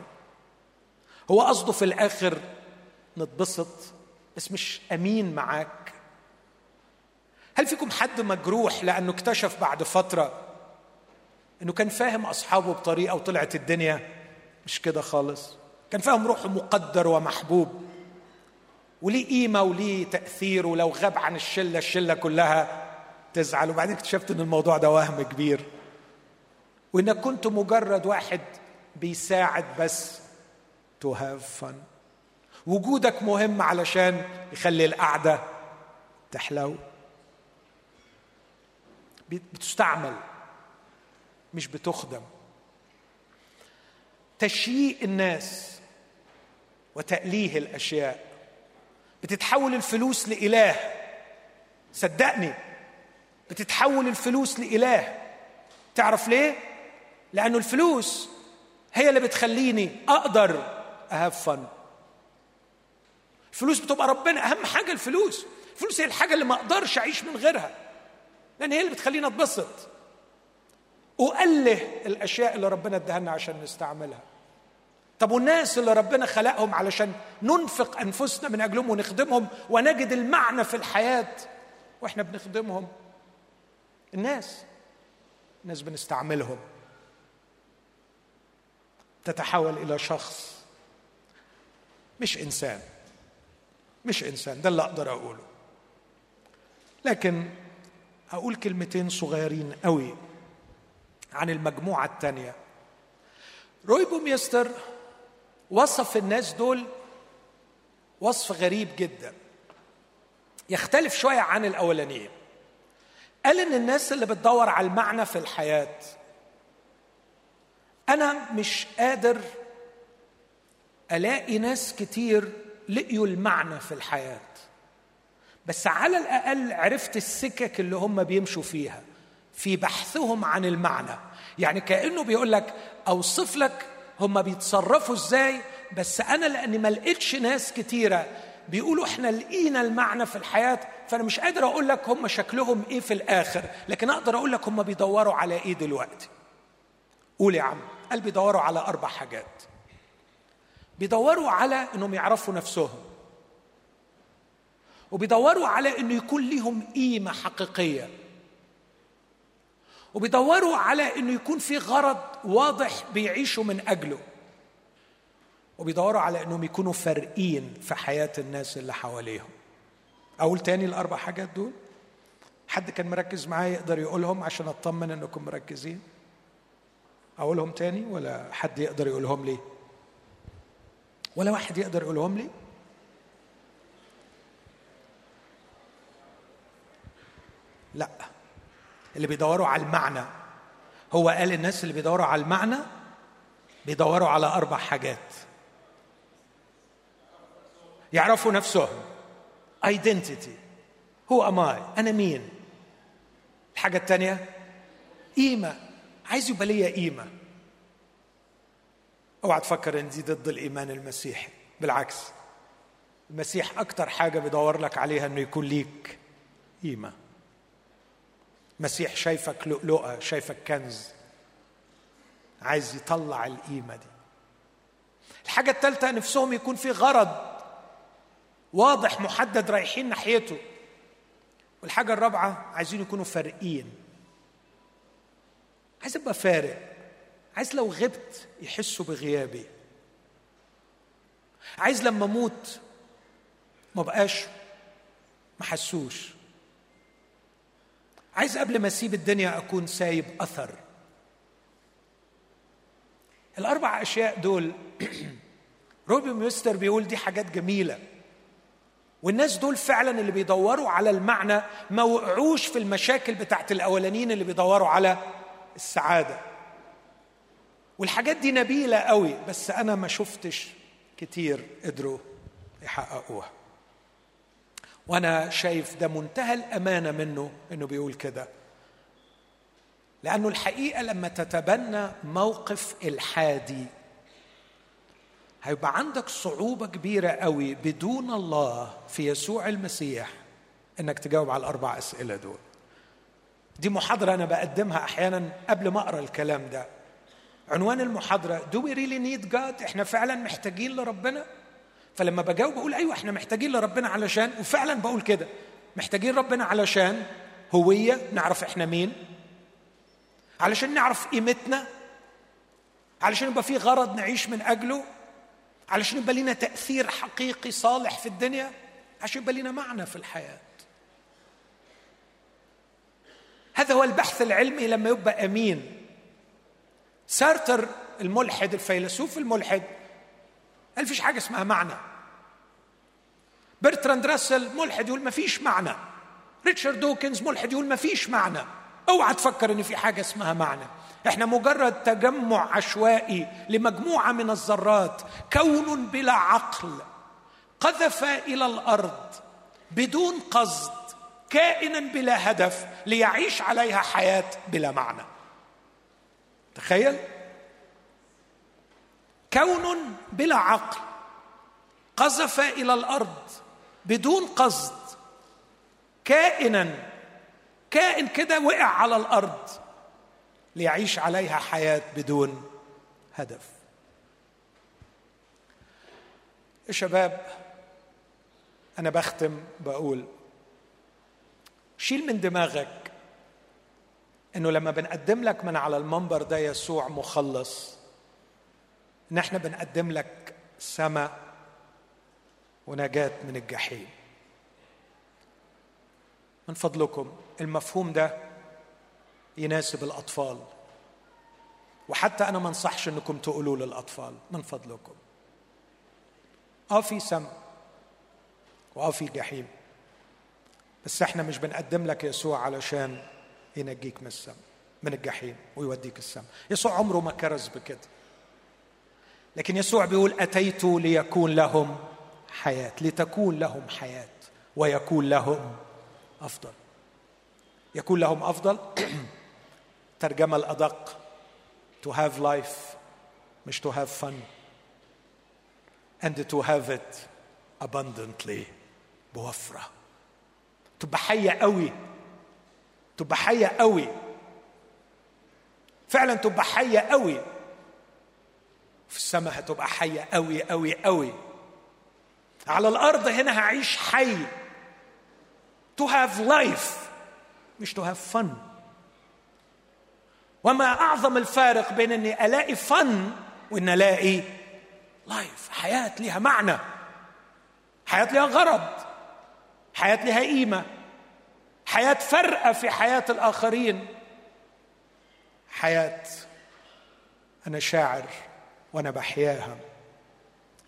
Speaker 1: هو قصده في الآخر نتبسط بس مش أمين معاك. هل فيكم حد مجروح لأنه اكتشف بعد فترة إنه كان فاهم أصحابه بطريقة وطلعت الدنيا مش كده خالص؟ كان فاهم روحه مقدر ومحبوب وليه قيمة وليه تأثير ولو غاب عن الشلة الشلة كلها تزعل. وبعدين اكتشفت إن الموضوع ده وهم كبير. وانك كنت مجرد واحد بيساعد بس to have fun. وجودك مهم علشان يخلي القعدة تحلو. بتستعمل مش بتخدم. تشييء الناس وتأليه الأشياء. بتتحول الفلوس لإله. صدقني. بتتحول الفلوس لإله. تعرف ليه؟ لأنه الفلوس هي اللي بتخليني أقدر أهاف فن الفلوس بتبقى ربنا. أهم حاجة الفلوس. الفلوس هي الحاجة اللي ما أقدرش أعيش من غيرها. لأن هي اللي بتخليني أتبسط. أؤله الأشياء اللي ربنا اداها لنا عشان نستعملها. طب والناس اللي ربنا خلقهم علشان ننفق أنفسنا من أجلهم ونخدمهم ونجد المعنى في الحياة وإحنا بنخدمهم الناس. الناس بنستعملهم. تتحول إلى شخص. مش إنسان. مش إنسان. ده اللي أقدر أقوله. لكن أقول كلمتين صغيرين قوي عن المجموعة الثانية روي بوميستر وصف الناس دول وصف غريب جدا. يختلف شوية عن الأولانيين. قال إن الناس اللي بتدور على المعنى في الحياة أنا مش قادر ألاقي ناس كتير لقيوا المعنى في الحياة. بس على الأقل عرفت السكك اللي هم بيمشوا فيها في بحثهم عن المعنى. يعني كأنه بيقول لك أوصف لك هم بيتصرفوا إزاي بس أنا لأني ما لقيتش ناس كتيرة بيقولوا إحنا لقينا المعنى في الحياة فأنا مش قادر أقول لك هم شكلهم إيه في الآخر لكن أقدر أقول لك هم بيدوروا على إيه دلوقتي. قول يا عم قال بيدوروا على أربع حاجات. بيدوروا على إنهم يعرفوا نفسهم. وبيدوروا على إنه يكون لهم قيمة حقيقية. وبيدوروا على إنه يكون في غرض واضح بيعيشوا من أجله. وبيدوروا على إنهم يكونوا فارقين في حياة الناس اللي حواليهم. أقول تاني الأربع حاجات دول. حد كان مركز معايا يقدر يقولهم عشان أطمن إنكم مركزين. أقولهم تاني ولا حد يقدر يقولهم لي؟ ولا واحد يقدر يقولهم لي؟ لا. اللي بيدوروا على المعنى. هو قال الناس اللي بيدوروا على المعنى بيدوروا على أربع حاجات. يعرفوا نفسهم. Identity. هو am I? أنا مين؟ الحاجة الثانية قيمة. عايز يبقى ليا قيمة. أوعى تفكر إن دي ضد الإيمان المسيحي. بالعكس. المسيح أكتر حاجة بيدور لك عليها إنه يكون ليك قيمة. مسيح شايفك لؤلؤة شايفك كنز. عايز يطلع القيمة دي. الحاجة الثالثه نفسهم يكون في غرض. واضح محدد رايحين ناحيته. والحاجة الرابعة عايزين يكونوا فارقين. عايز أبقى فارق. عايز لو غبت يحسوا بغيابي. عايز لما أموت ما بقاش ما حسوش. عايز قبل ما أسيب الدنيا أكون سايب أثر. الأربع أشياء دول روبي ميستر بيقول دي حاجات جميلة. والناس دول فعلا اللي بيدوروا على المعنى ما وقعوش في المشاكل بتاعت الأولانيين اللي بيدوروا على السعادة. والحاجات دي نبيلة قوي بس أنا ما شفتش كتير قدروا يحققوها. وأنا شايف ده منتهى الأمانة منه إنه بيقول كده. لأنه الحقيقة لما تتبنى موقف الحادي هيبقى عندك صعوبة كبيرة قوي بدون الله في يسوع المسيح إنك تجاوب على الأربع أسئلة دول. دي محاضرة أنا بقدمها أحيانا قبل ما أقرأ الكلام ده. عنوان المحاضرة Do we really need God؟ إحنا فعلا محتاجين لربنا؟ فلما بجاوب بقول أيوه إحنا محتاجين لربنا علشان وفعلا بقول كده. محتاجين ربنا علشان هوية نعرف إحنا مين؟ علشان نعرف قيمتنا؟ علشان يبقى في غرض نعيش من أجله؟ علشان يبقى لنا تأثير حقيقي صالح في الدنيا؟ عشان يبقى لنا معنى في الحياة؟ هذا هو البحث العلمي لما يبقى أمين. سارتر الملحد الفيلسوف الملحد قال فيش حاجة اسمها معنى. برتراند راسل ملحد يقول ما فيش معنى. ريتشارد دوكنز ملحد يقول ما فيش معنى. اوعى تفكر ان في حاجة اسمها معنى. إحنا مجرد تجمع عشوائي لمجموعة من الذرات كون بلا عقل قذف إلى الأرض بدون قصد كائنا بلا هدف ليعيش عليها حياة بلا معنى. تخيل؟ كون بلا عقل قذف إلى الأرض بدون قصد كائنا كائن كده وقع على الأرض ليعيش عليها حياة بدون هدف. يا شباب أنا بختم بقول شيل من دماغك إنه لما بنقدم لك من على المنبر ده يسوع مخلص ان إحنا بنقدم لك سماء ونجاة من الجحيم. من فضلكم المفهوم ده يناسب الأطفال. وحتى أنا ما انصحش إنكم تقولوا للأطفال من فضلكم. آه في سم. وآه في جحيم. بس إحنا مش بنقدم لك يسوع علشان ينجيك من السم من الجحيم ويوديك السماء يسوع عمره ما كرز بكده. لكن يسوع بيقول أتيت ليكون لهم حياة لتكون لهم حياة ويكون لهم أفضل. يكون لهم أفضل؟ ترجمة الأدق. To have life مش to have fun. And to have it abundantly بوفرة. تبقى حية قوي. تبقى حية قوي. فعلا تبقى حية قوي. في السماء هتبقى حية قوي قوي قوي. على الأرض هنا هعيش حي. To have life مش to have fun. وما أعظم الفارق بين إني ألاقي فن وإن ألاقي لايف حياة لها معنى. حياة لها غرض. حياة لها قيمة. حياة فارقه في حياة الآخرين. حياة أنا شاعر وأنا بحياها.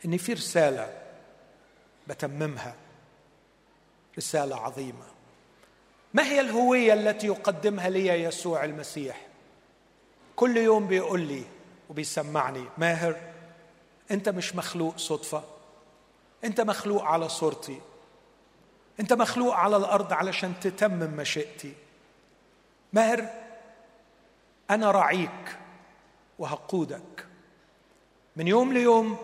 Speaker 1: ان في رسالة بتممها. رسالة عظيمة. ما هي الهوية التي يقدمها لي يسوع المسيح؟ كل يوم بيقول لي وبيسمعني ماهر انت مش مخلوق صدفة. انت مخلوق على صورتي. انت مخلوق على الأرض علشان تتمم مشيئتي. ماهر أنا راعيك وهقودك. من يوم ليوم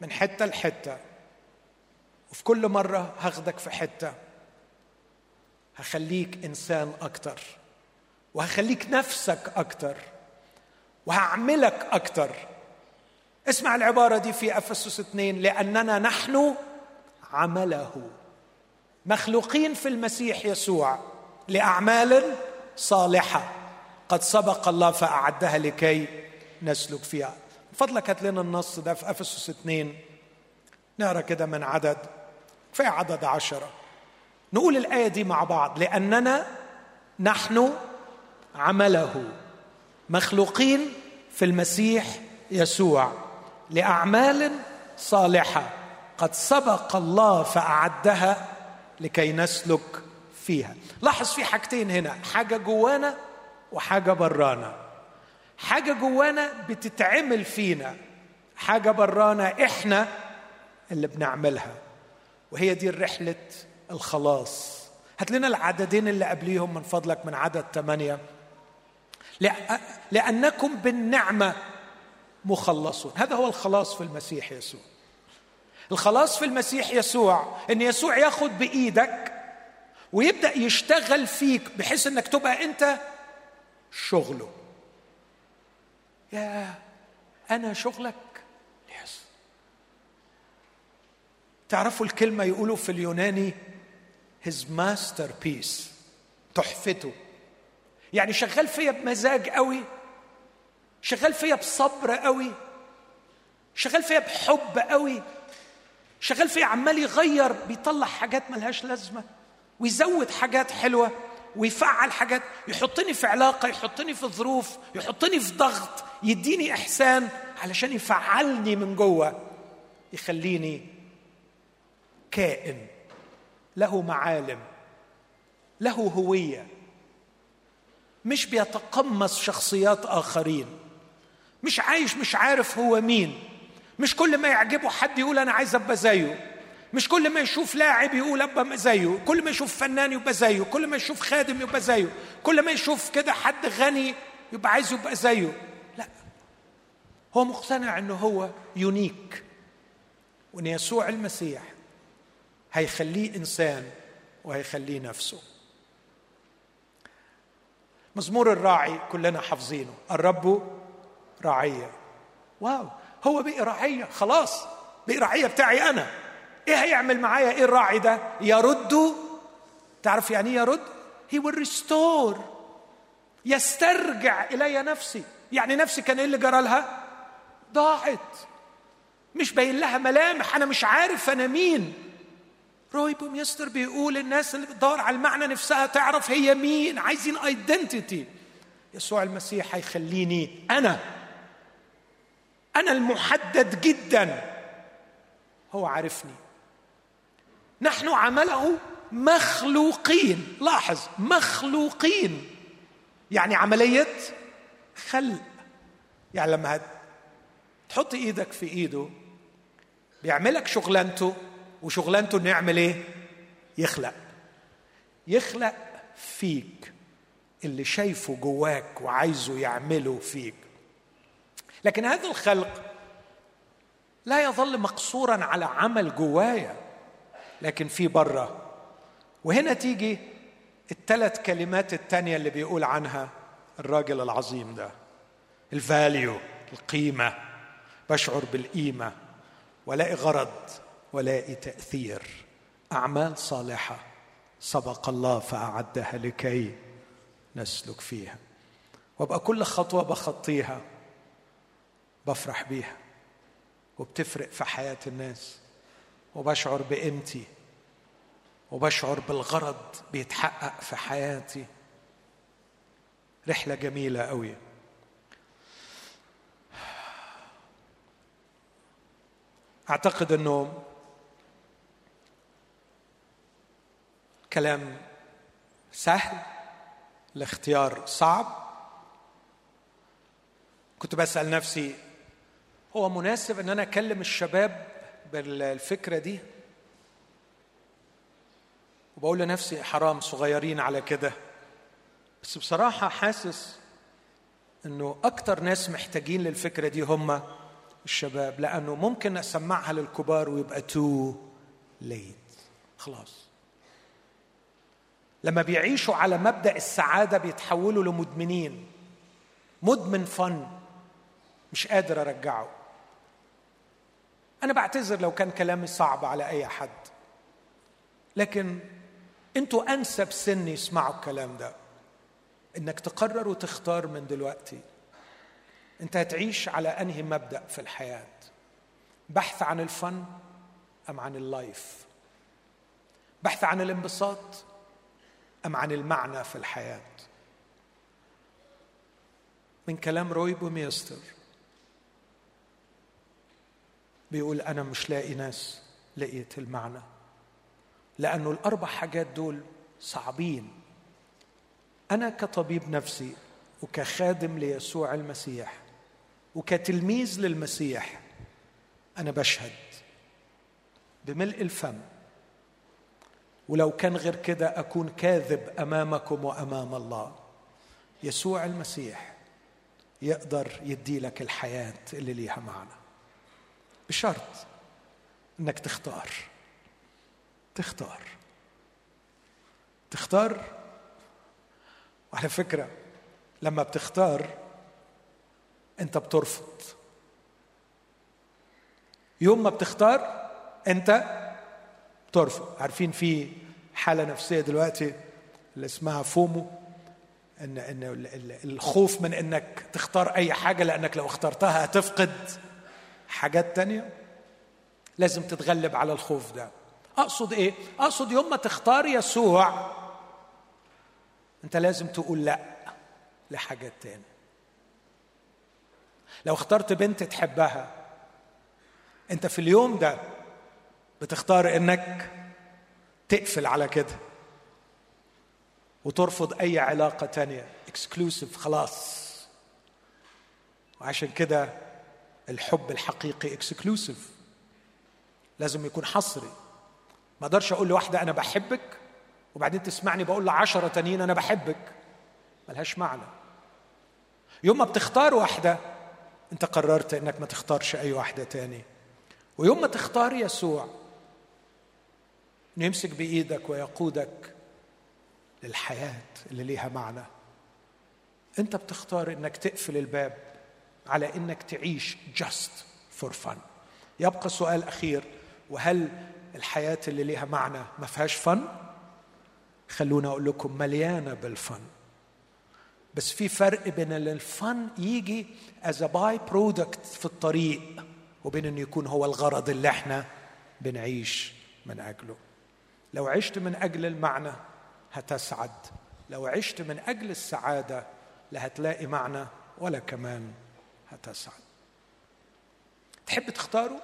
Speaker 1: من حتة لحتة. وفي كل مرة هاخدك في حتة. هخليك إنسان أكتر. وهخليك نفسك أكتر. وهعملك أكتر. اسمع العبارة دي في أفسس اثنين لأننا نحن عمله. مخلوقين في المسيح يسوع لأعمال صالحة. قد سبق الله فأعدها لكي نسلك فيها. فضلك هات لنا النص ده في أفسس اثنين. نقرأ كده من عدد كفايه عدد عشرة. نقول الآية دي مع بعض لأننا نحن عمله. مخلوقين في المسيح يسوع لأعمال صالحة قد سبق الله فأعدها لكي نسلك فيها. لاحظ في حاجتين هنا حاجة جوانا وحاجة برانا. حاجة جوانا بتتعمل فينا حاجة برانا إحنا اللي بنعملها وهي دي رحلة الخلاص. هات لنا العددين اللي قبليهم من فضلك من عدد ثمانيه لأنكم بالنعمة مخلصون. هذا هو الخلاص في المسيح يسوع. الخلاص في المسيح يسوع إن يسوع ياخد بإيدك ويبدأ يشتغل فيك بحيث إنك تبقى أنت شغله. يا أنا شغلك. يس تعرفوا الكلمة يقولوا في اليوناني his masterpiece تحفته. يعني شغال فيا بمزاج قوي شغال فيا بصبر قوي شغال فيا بحب قوي شغال فيا عمال يغير بيطلع حاجات ملهاش لازمة ويزود حاجات حلوة ويفعل حاجات يحطني في علاقة يحطني في ظروف يحطني في ضغط يديني إحسان علشان يفعلني من جوه يخليني كائن له معالم له هوية. مش بيتقمص شخصيات آخرين. مش عايش مش عارف هو مين. مش كل ما يعجبه حد يقول أنا عايز أبقى زيه. مش كل ما يشوف لاعب يقول أبقى زيه. كل ما يشوف فنان يبقى زيه. كل ما يشوف خادم يبقى زيه. كل ما يشوف كده حد غني يبقى عايز يبقى زيه. لا. هو مقتنع إنه هو يونيك. وإن يسوع المسيح هيخليه إنسان وهيخليه نفسه. مزمور الراعي كلنا حافظينه. الرب راعية واو. هو بقي راعية خلاص. بقي راعية بتاعي أنا. إيه هيعمل معايا؟ إيه الراعي ده؟ يرد. تعرف يعني إيه يرد؟ He will restore. يسترجع إلي نفسي. يعني نفسي كان إيه اللي جرى لها؟ ضاعت. مش باين لها ملامح. أنا مش عارف أنا مين. روي بوميستر بيقول الناس اللي بتدور على المعنى نفسها تعرف هي مين عايزين identity يسوع المسيح هيخليني أنا. أنا المحدد جدا. هو عارفني. نحن عمله مخلوقين. لاحظ مخلوقين. يعني عملية خلق. يعني لما تحط إيدك في إيده بيعملك شغلانته. وشغلانته إنه يعمل إيه؟ يخلق. يخلق فيك اللي شايفه جواك وعايزه يعمله فيك. لكن هذا الخلق لا يظل مقصورا على عمل جوايا لكن في بره وهنا تيجي الثلاث كلمات التانية اللي بيقول عنها الراجل العظيم ده. الفاليو القيمة. بشعر بالقيمة. ولاقي غرض. ولاقي تأثير أعمال صالحة سبق الله فأعدها لكي نسلك فيها. وابقى كل خطوة بخطيها بفرح بيها وبتفرق في حياة الناس. وبشعر بقيمتي وبشعر بالغرض بيتحقق في حياتي. رحلة جميلة قوي أعتقد أنه كلام سهل الاختيار صعب. كنت بسأل نفسي هو مناسب إن أنا أكلم الشباب بالفكرة دي؟ وبقول لنفسي حرام صغيرين على كده. بس بصراحة حاسس إنه أكتر ناس محتاجين للفكرة دي هم الشباب لأنه ممكن أسمعها للكبار ويبقى تو ليت خلاص. لما بيعيشوا على مبدأ السعادة بيتحولوا لمدمنين. مدمن فن. مش قادر أرجعه. أنا بعتذر لو كان كلامي صعب على أي حد. لكن أنتوا أنسب سن يسمعوا الكلام ده. إنك تقرر وتختار من دلوقتي. أنت هتعيش على أنهي مبدأ في الحياة؟ بحث عن ال fun أم عن ال life؟ بحث عن الانبساط أم عن المعنى في الحياة؟ من كلام روي بوميستر. بيقول أنا مش لاقي ناس لقيت المعنى لأنه الأربع حاجات دول صعبين. أنا كطبيب نفسي وكخادم ليسوع المسيح وكتلميذ للمسيح أنا بشهد بملء الفم ولو كان غير كده أكون كاذب أمامكم وأمام الله. يسوع المسيح يقدر يدي لك الحياة اللي ليها معنى. بشرط إنك تختار. تختار. تختار. وعلى فكرة لما بتختار أنت بترفض. يوم ما بتختار أنت بترفض عارفين في حالة نفسية دلوقتي اللي اسمها فومو إن إن الخوف من إنك تختار أي حاجة لأنك لو اخترتها هتفقد حاجات تانية. لازم تتغلب على الخوف ده. أقصد إيه؟ أقصد يوم ما تختار يسوع أنت لازم تقول لأ لحاجات تانية. لو اخترت بنت تحبها أنت في اليوم ده بتختار إنك تقفل على كده وترفض أي علاقة تانية. exclusive خلاص. وعشان كده الحب الحقيقي exclusive لازم يكون حصري. ما أقدرش أقول لواحدة أنا بحبك وبعدين تسمعني بقول لعشرة تانيين أنا بحبك. ملهاش معنى. يوم ما بتختار واحدة أنت قررت إنك ما تختارش أي واحدة تاني. ويوم ما تختار يسوع انه يمسك بإيدك ويقودك للحياة اللي ليها معنى. أنت بتختار إنك تقفل الباب على إنك تعيش just for fun. يبقى سؤال أخير وهل الحياة اللي ليها معنى ما فيهاش fun خلونا أقول لكم مليانة بال fun بس في فرق بين ال fun يجي as by-product في الطريق وبين إنه يكون هو الغرض اللي إحنا بنعيش من أجله. لو عشت من أجل المعنى هتسعد. لو عشت من أجل السعادة لا هتلاقي معنى ولا كمان هتسعد. تحب تختاره؟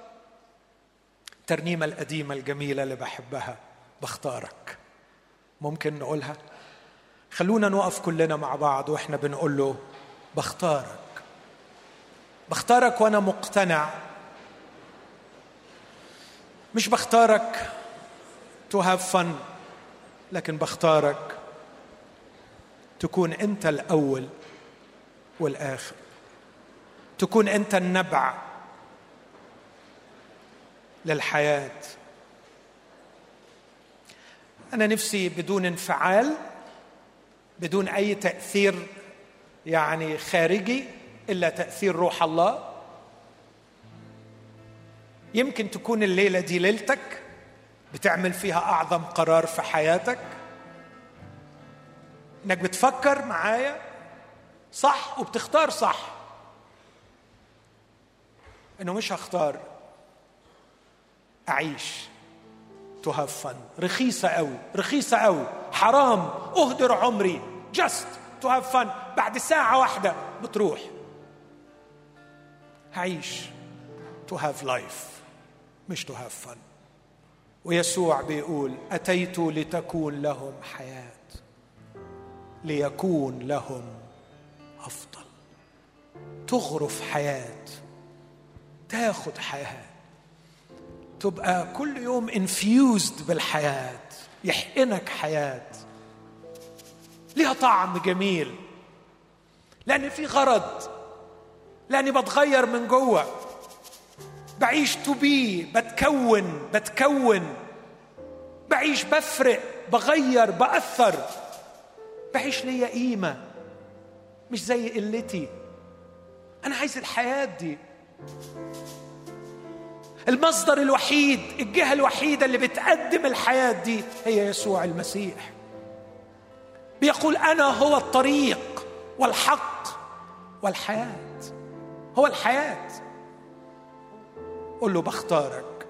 Speaker 1: الترنيمة القديمة الجميلة اللي بحبها بختارك. ممكن نقولها؟ خلونا نقف كلنا مع بعض وإحنا بنقول له بختارك. بختارك وأنا مقتنع. مش بختارك to have fun لكن بختارك تكون أنت الأول والآخر. تكون أنت النبع للحياة. أنا نفسي بدون انفعال بدون أي تأثير يعني خارجي إلا تأثير روح الله. يمكن تكون الليلة دي ليلتك بتعمل فيها أعظم قرار في حياتك؟ إنك بتفكر معايا صح وبتختار صح. إنه مش هختار. أعيش. to have fun رخيصة قوي رخيصة قوي حرام. أهدر عمري. just to have fun بعد ساعة واحدة بتروح. هعيش. to have life مش to have fun ويسوع بيقول أتيت لتكون لهم حياة ليكون لهم أفضل. تغرف حياة تاخد حياة تبقى كل يوم infused بالحياة يحقنك حياة. ليها طعم جميل لأن في غرض لأني بتغير من جوه. بعيش تو بي بتكون بتكون. بعيش بفرق بغير بأثر. بعيش ليا قيمة مش زي قلتي. أنا عايز الحياة دي. المصدر الوحيد الجهة الوحيدة اللي بتقدم الحياة دي هي يسوع المسيح. بيقول أنا هو الطريق والحق والحياة. هو الحياة. قل له بختارك.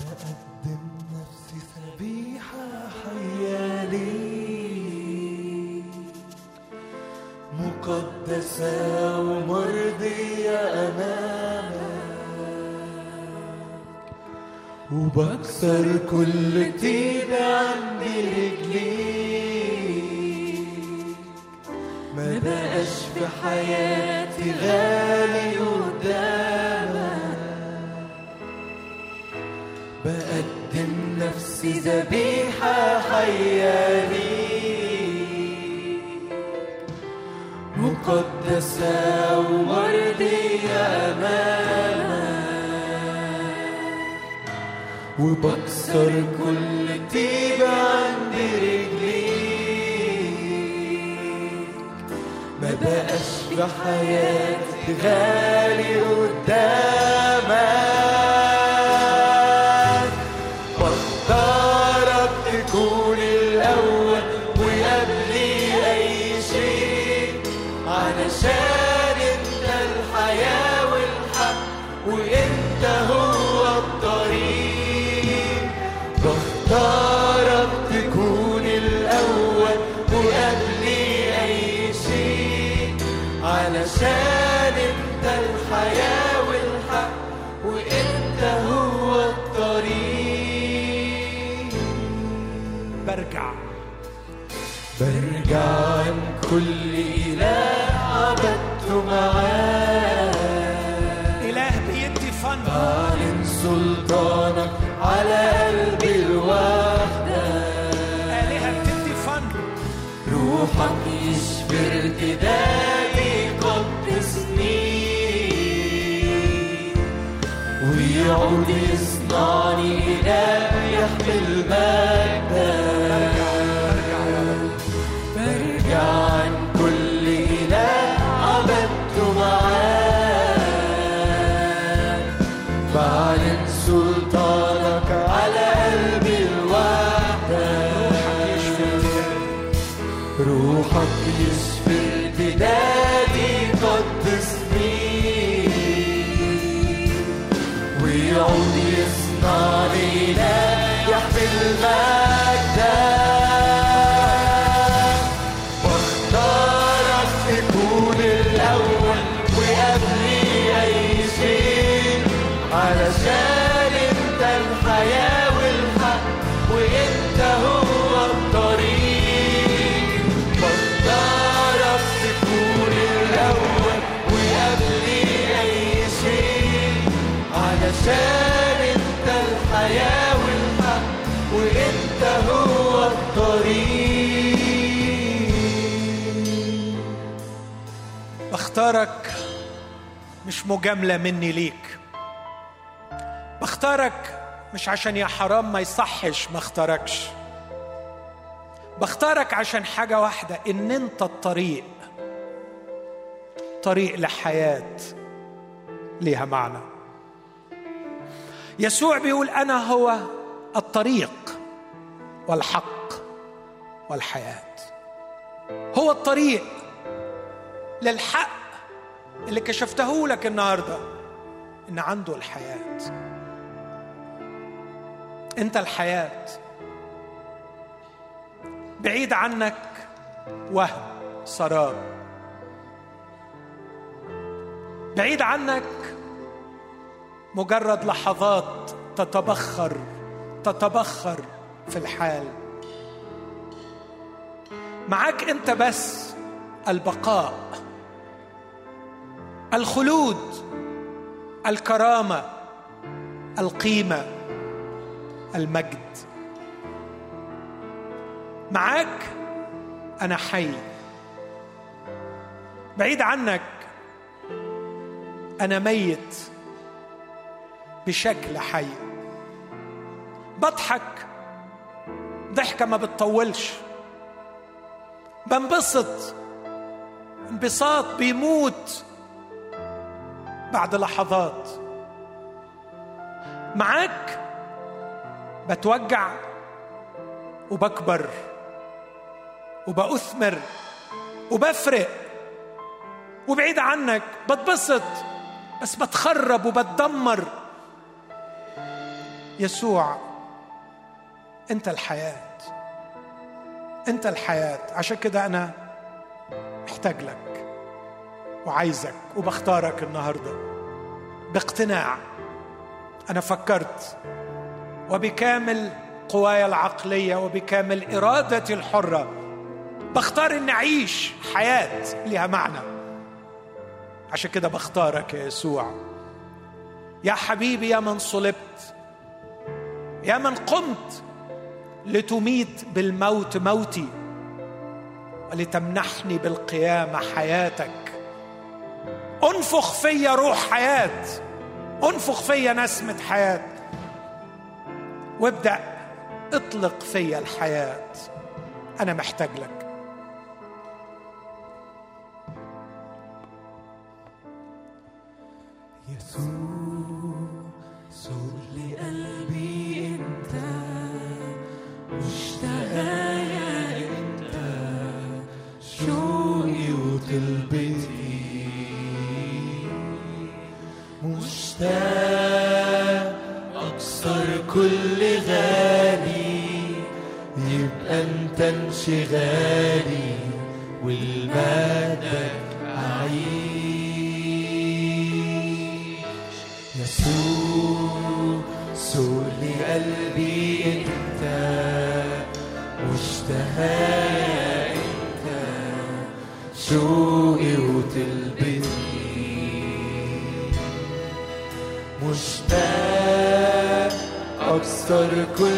Speaker 2: بقدم نفسي ذبيحة حية ليك مقدسة ومرضية أمامك. وبكسر كل طيبة عندي رجليك ما بقاش في حياتي غالي قدامك بقدم نفسي ذبيحة حية ليك مقدسة ومرضية أمامك وبكسر كل طيبة عند رجليك ما بقاش في حياتي غالي قدامك all this
Speaker 1: money. مش مجاملة مني ليك. بختارك مش عشان يا حرام ما يصحش ما اختاركش. بختارك عشان حاجة واحدة إن أنت الطريق طريق لحياة ليها معنى. يسوع بيقول أنا هو الطريق والحق والحياة. هو الطريق للحق اللي كشفته لك النهارده إن عنده الحياة. أنت الحياة. بعيد عنك وهم سراب. بعيد عنك مجرد لحظات تتبخر تتبخر في الحال. معاك أنت بس البقاء. الخلود الكرامة القيمة المجد. معاك أنا حي. بعيد عنك أنا ميت بشكل حي. بضحك ضحكة ما بتطولش. بنبسط انبساط بيموت بعد لحظات. معاك بتوجع وبكبر وبأثمر وبفرق. وبعيد عنك بتبسط بس بتخرب وبتدمر. يسوع أنت الحياة. أنت الحياة. عشان كده أنا محتاج لك. وعايزك وبختارك النهارده. باقتناع. أنا فكرت وبكامل قواي العقلية وبكامل إرادتي الحرة بختار إني أعيش حياة لها معنى. عشان كده بختارك يا يسوع. يا حبيبي يا من صلبت يا من قمت لتميت بالموت موتي ولتمنحني بالقيامة حياتك. انفخ فيا روح حياة. انفخ فيا نسمة حياة. وابدأ اطلق فيا الحياة. أنا محتاج لك.
Speaker 2: انشغالي والمجدك أعيش يسوع سوق لقلبي انت مشتهى انت. شوقي وطلبتي مشتاق اكسر كل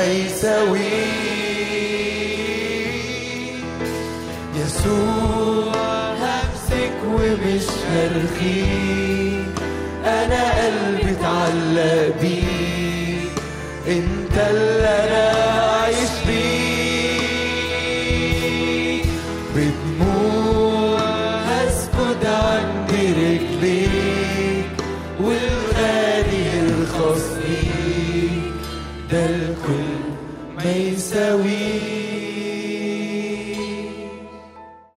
Speaker 2: ما يساويك يسوع همسك ومش هرخيك أنا قلبي اتعلق بيك. انت اللي أنا عايش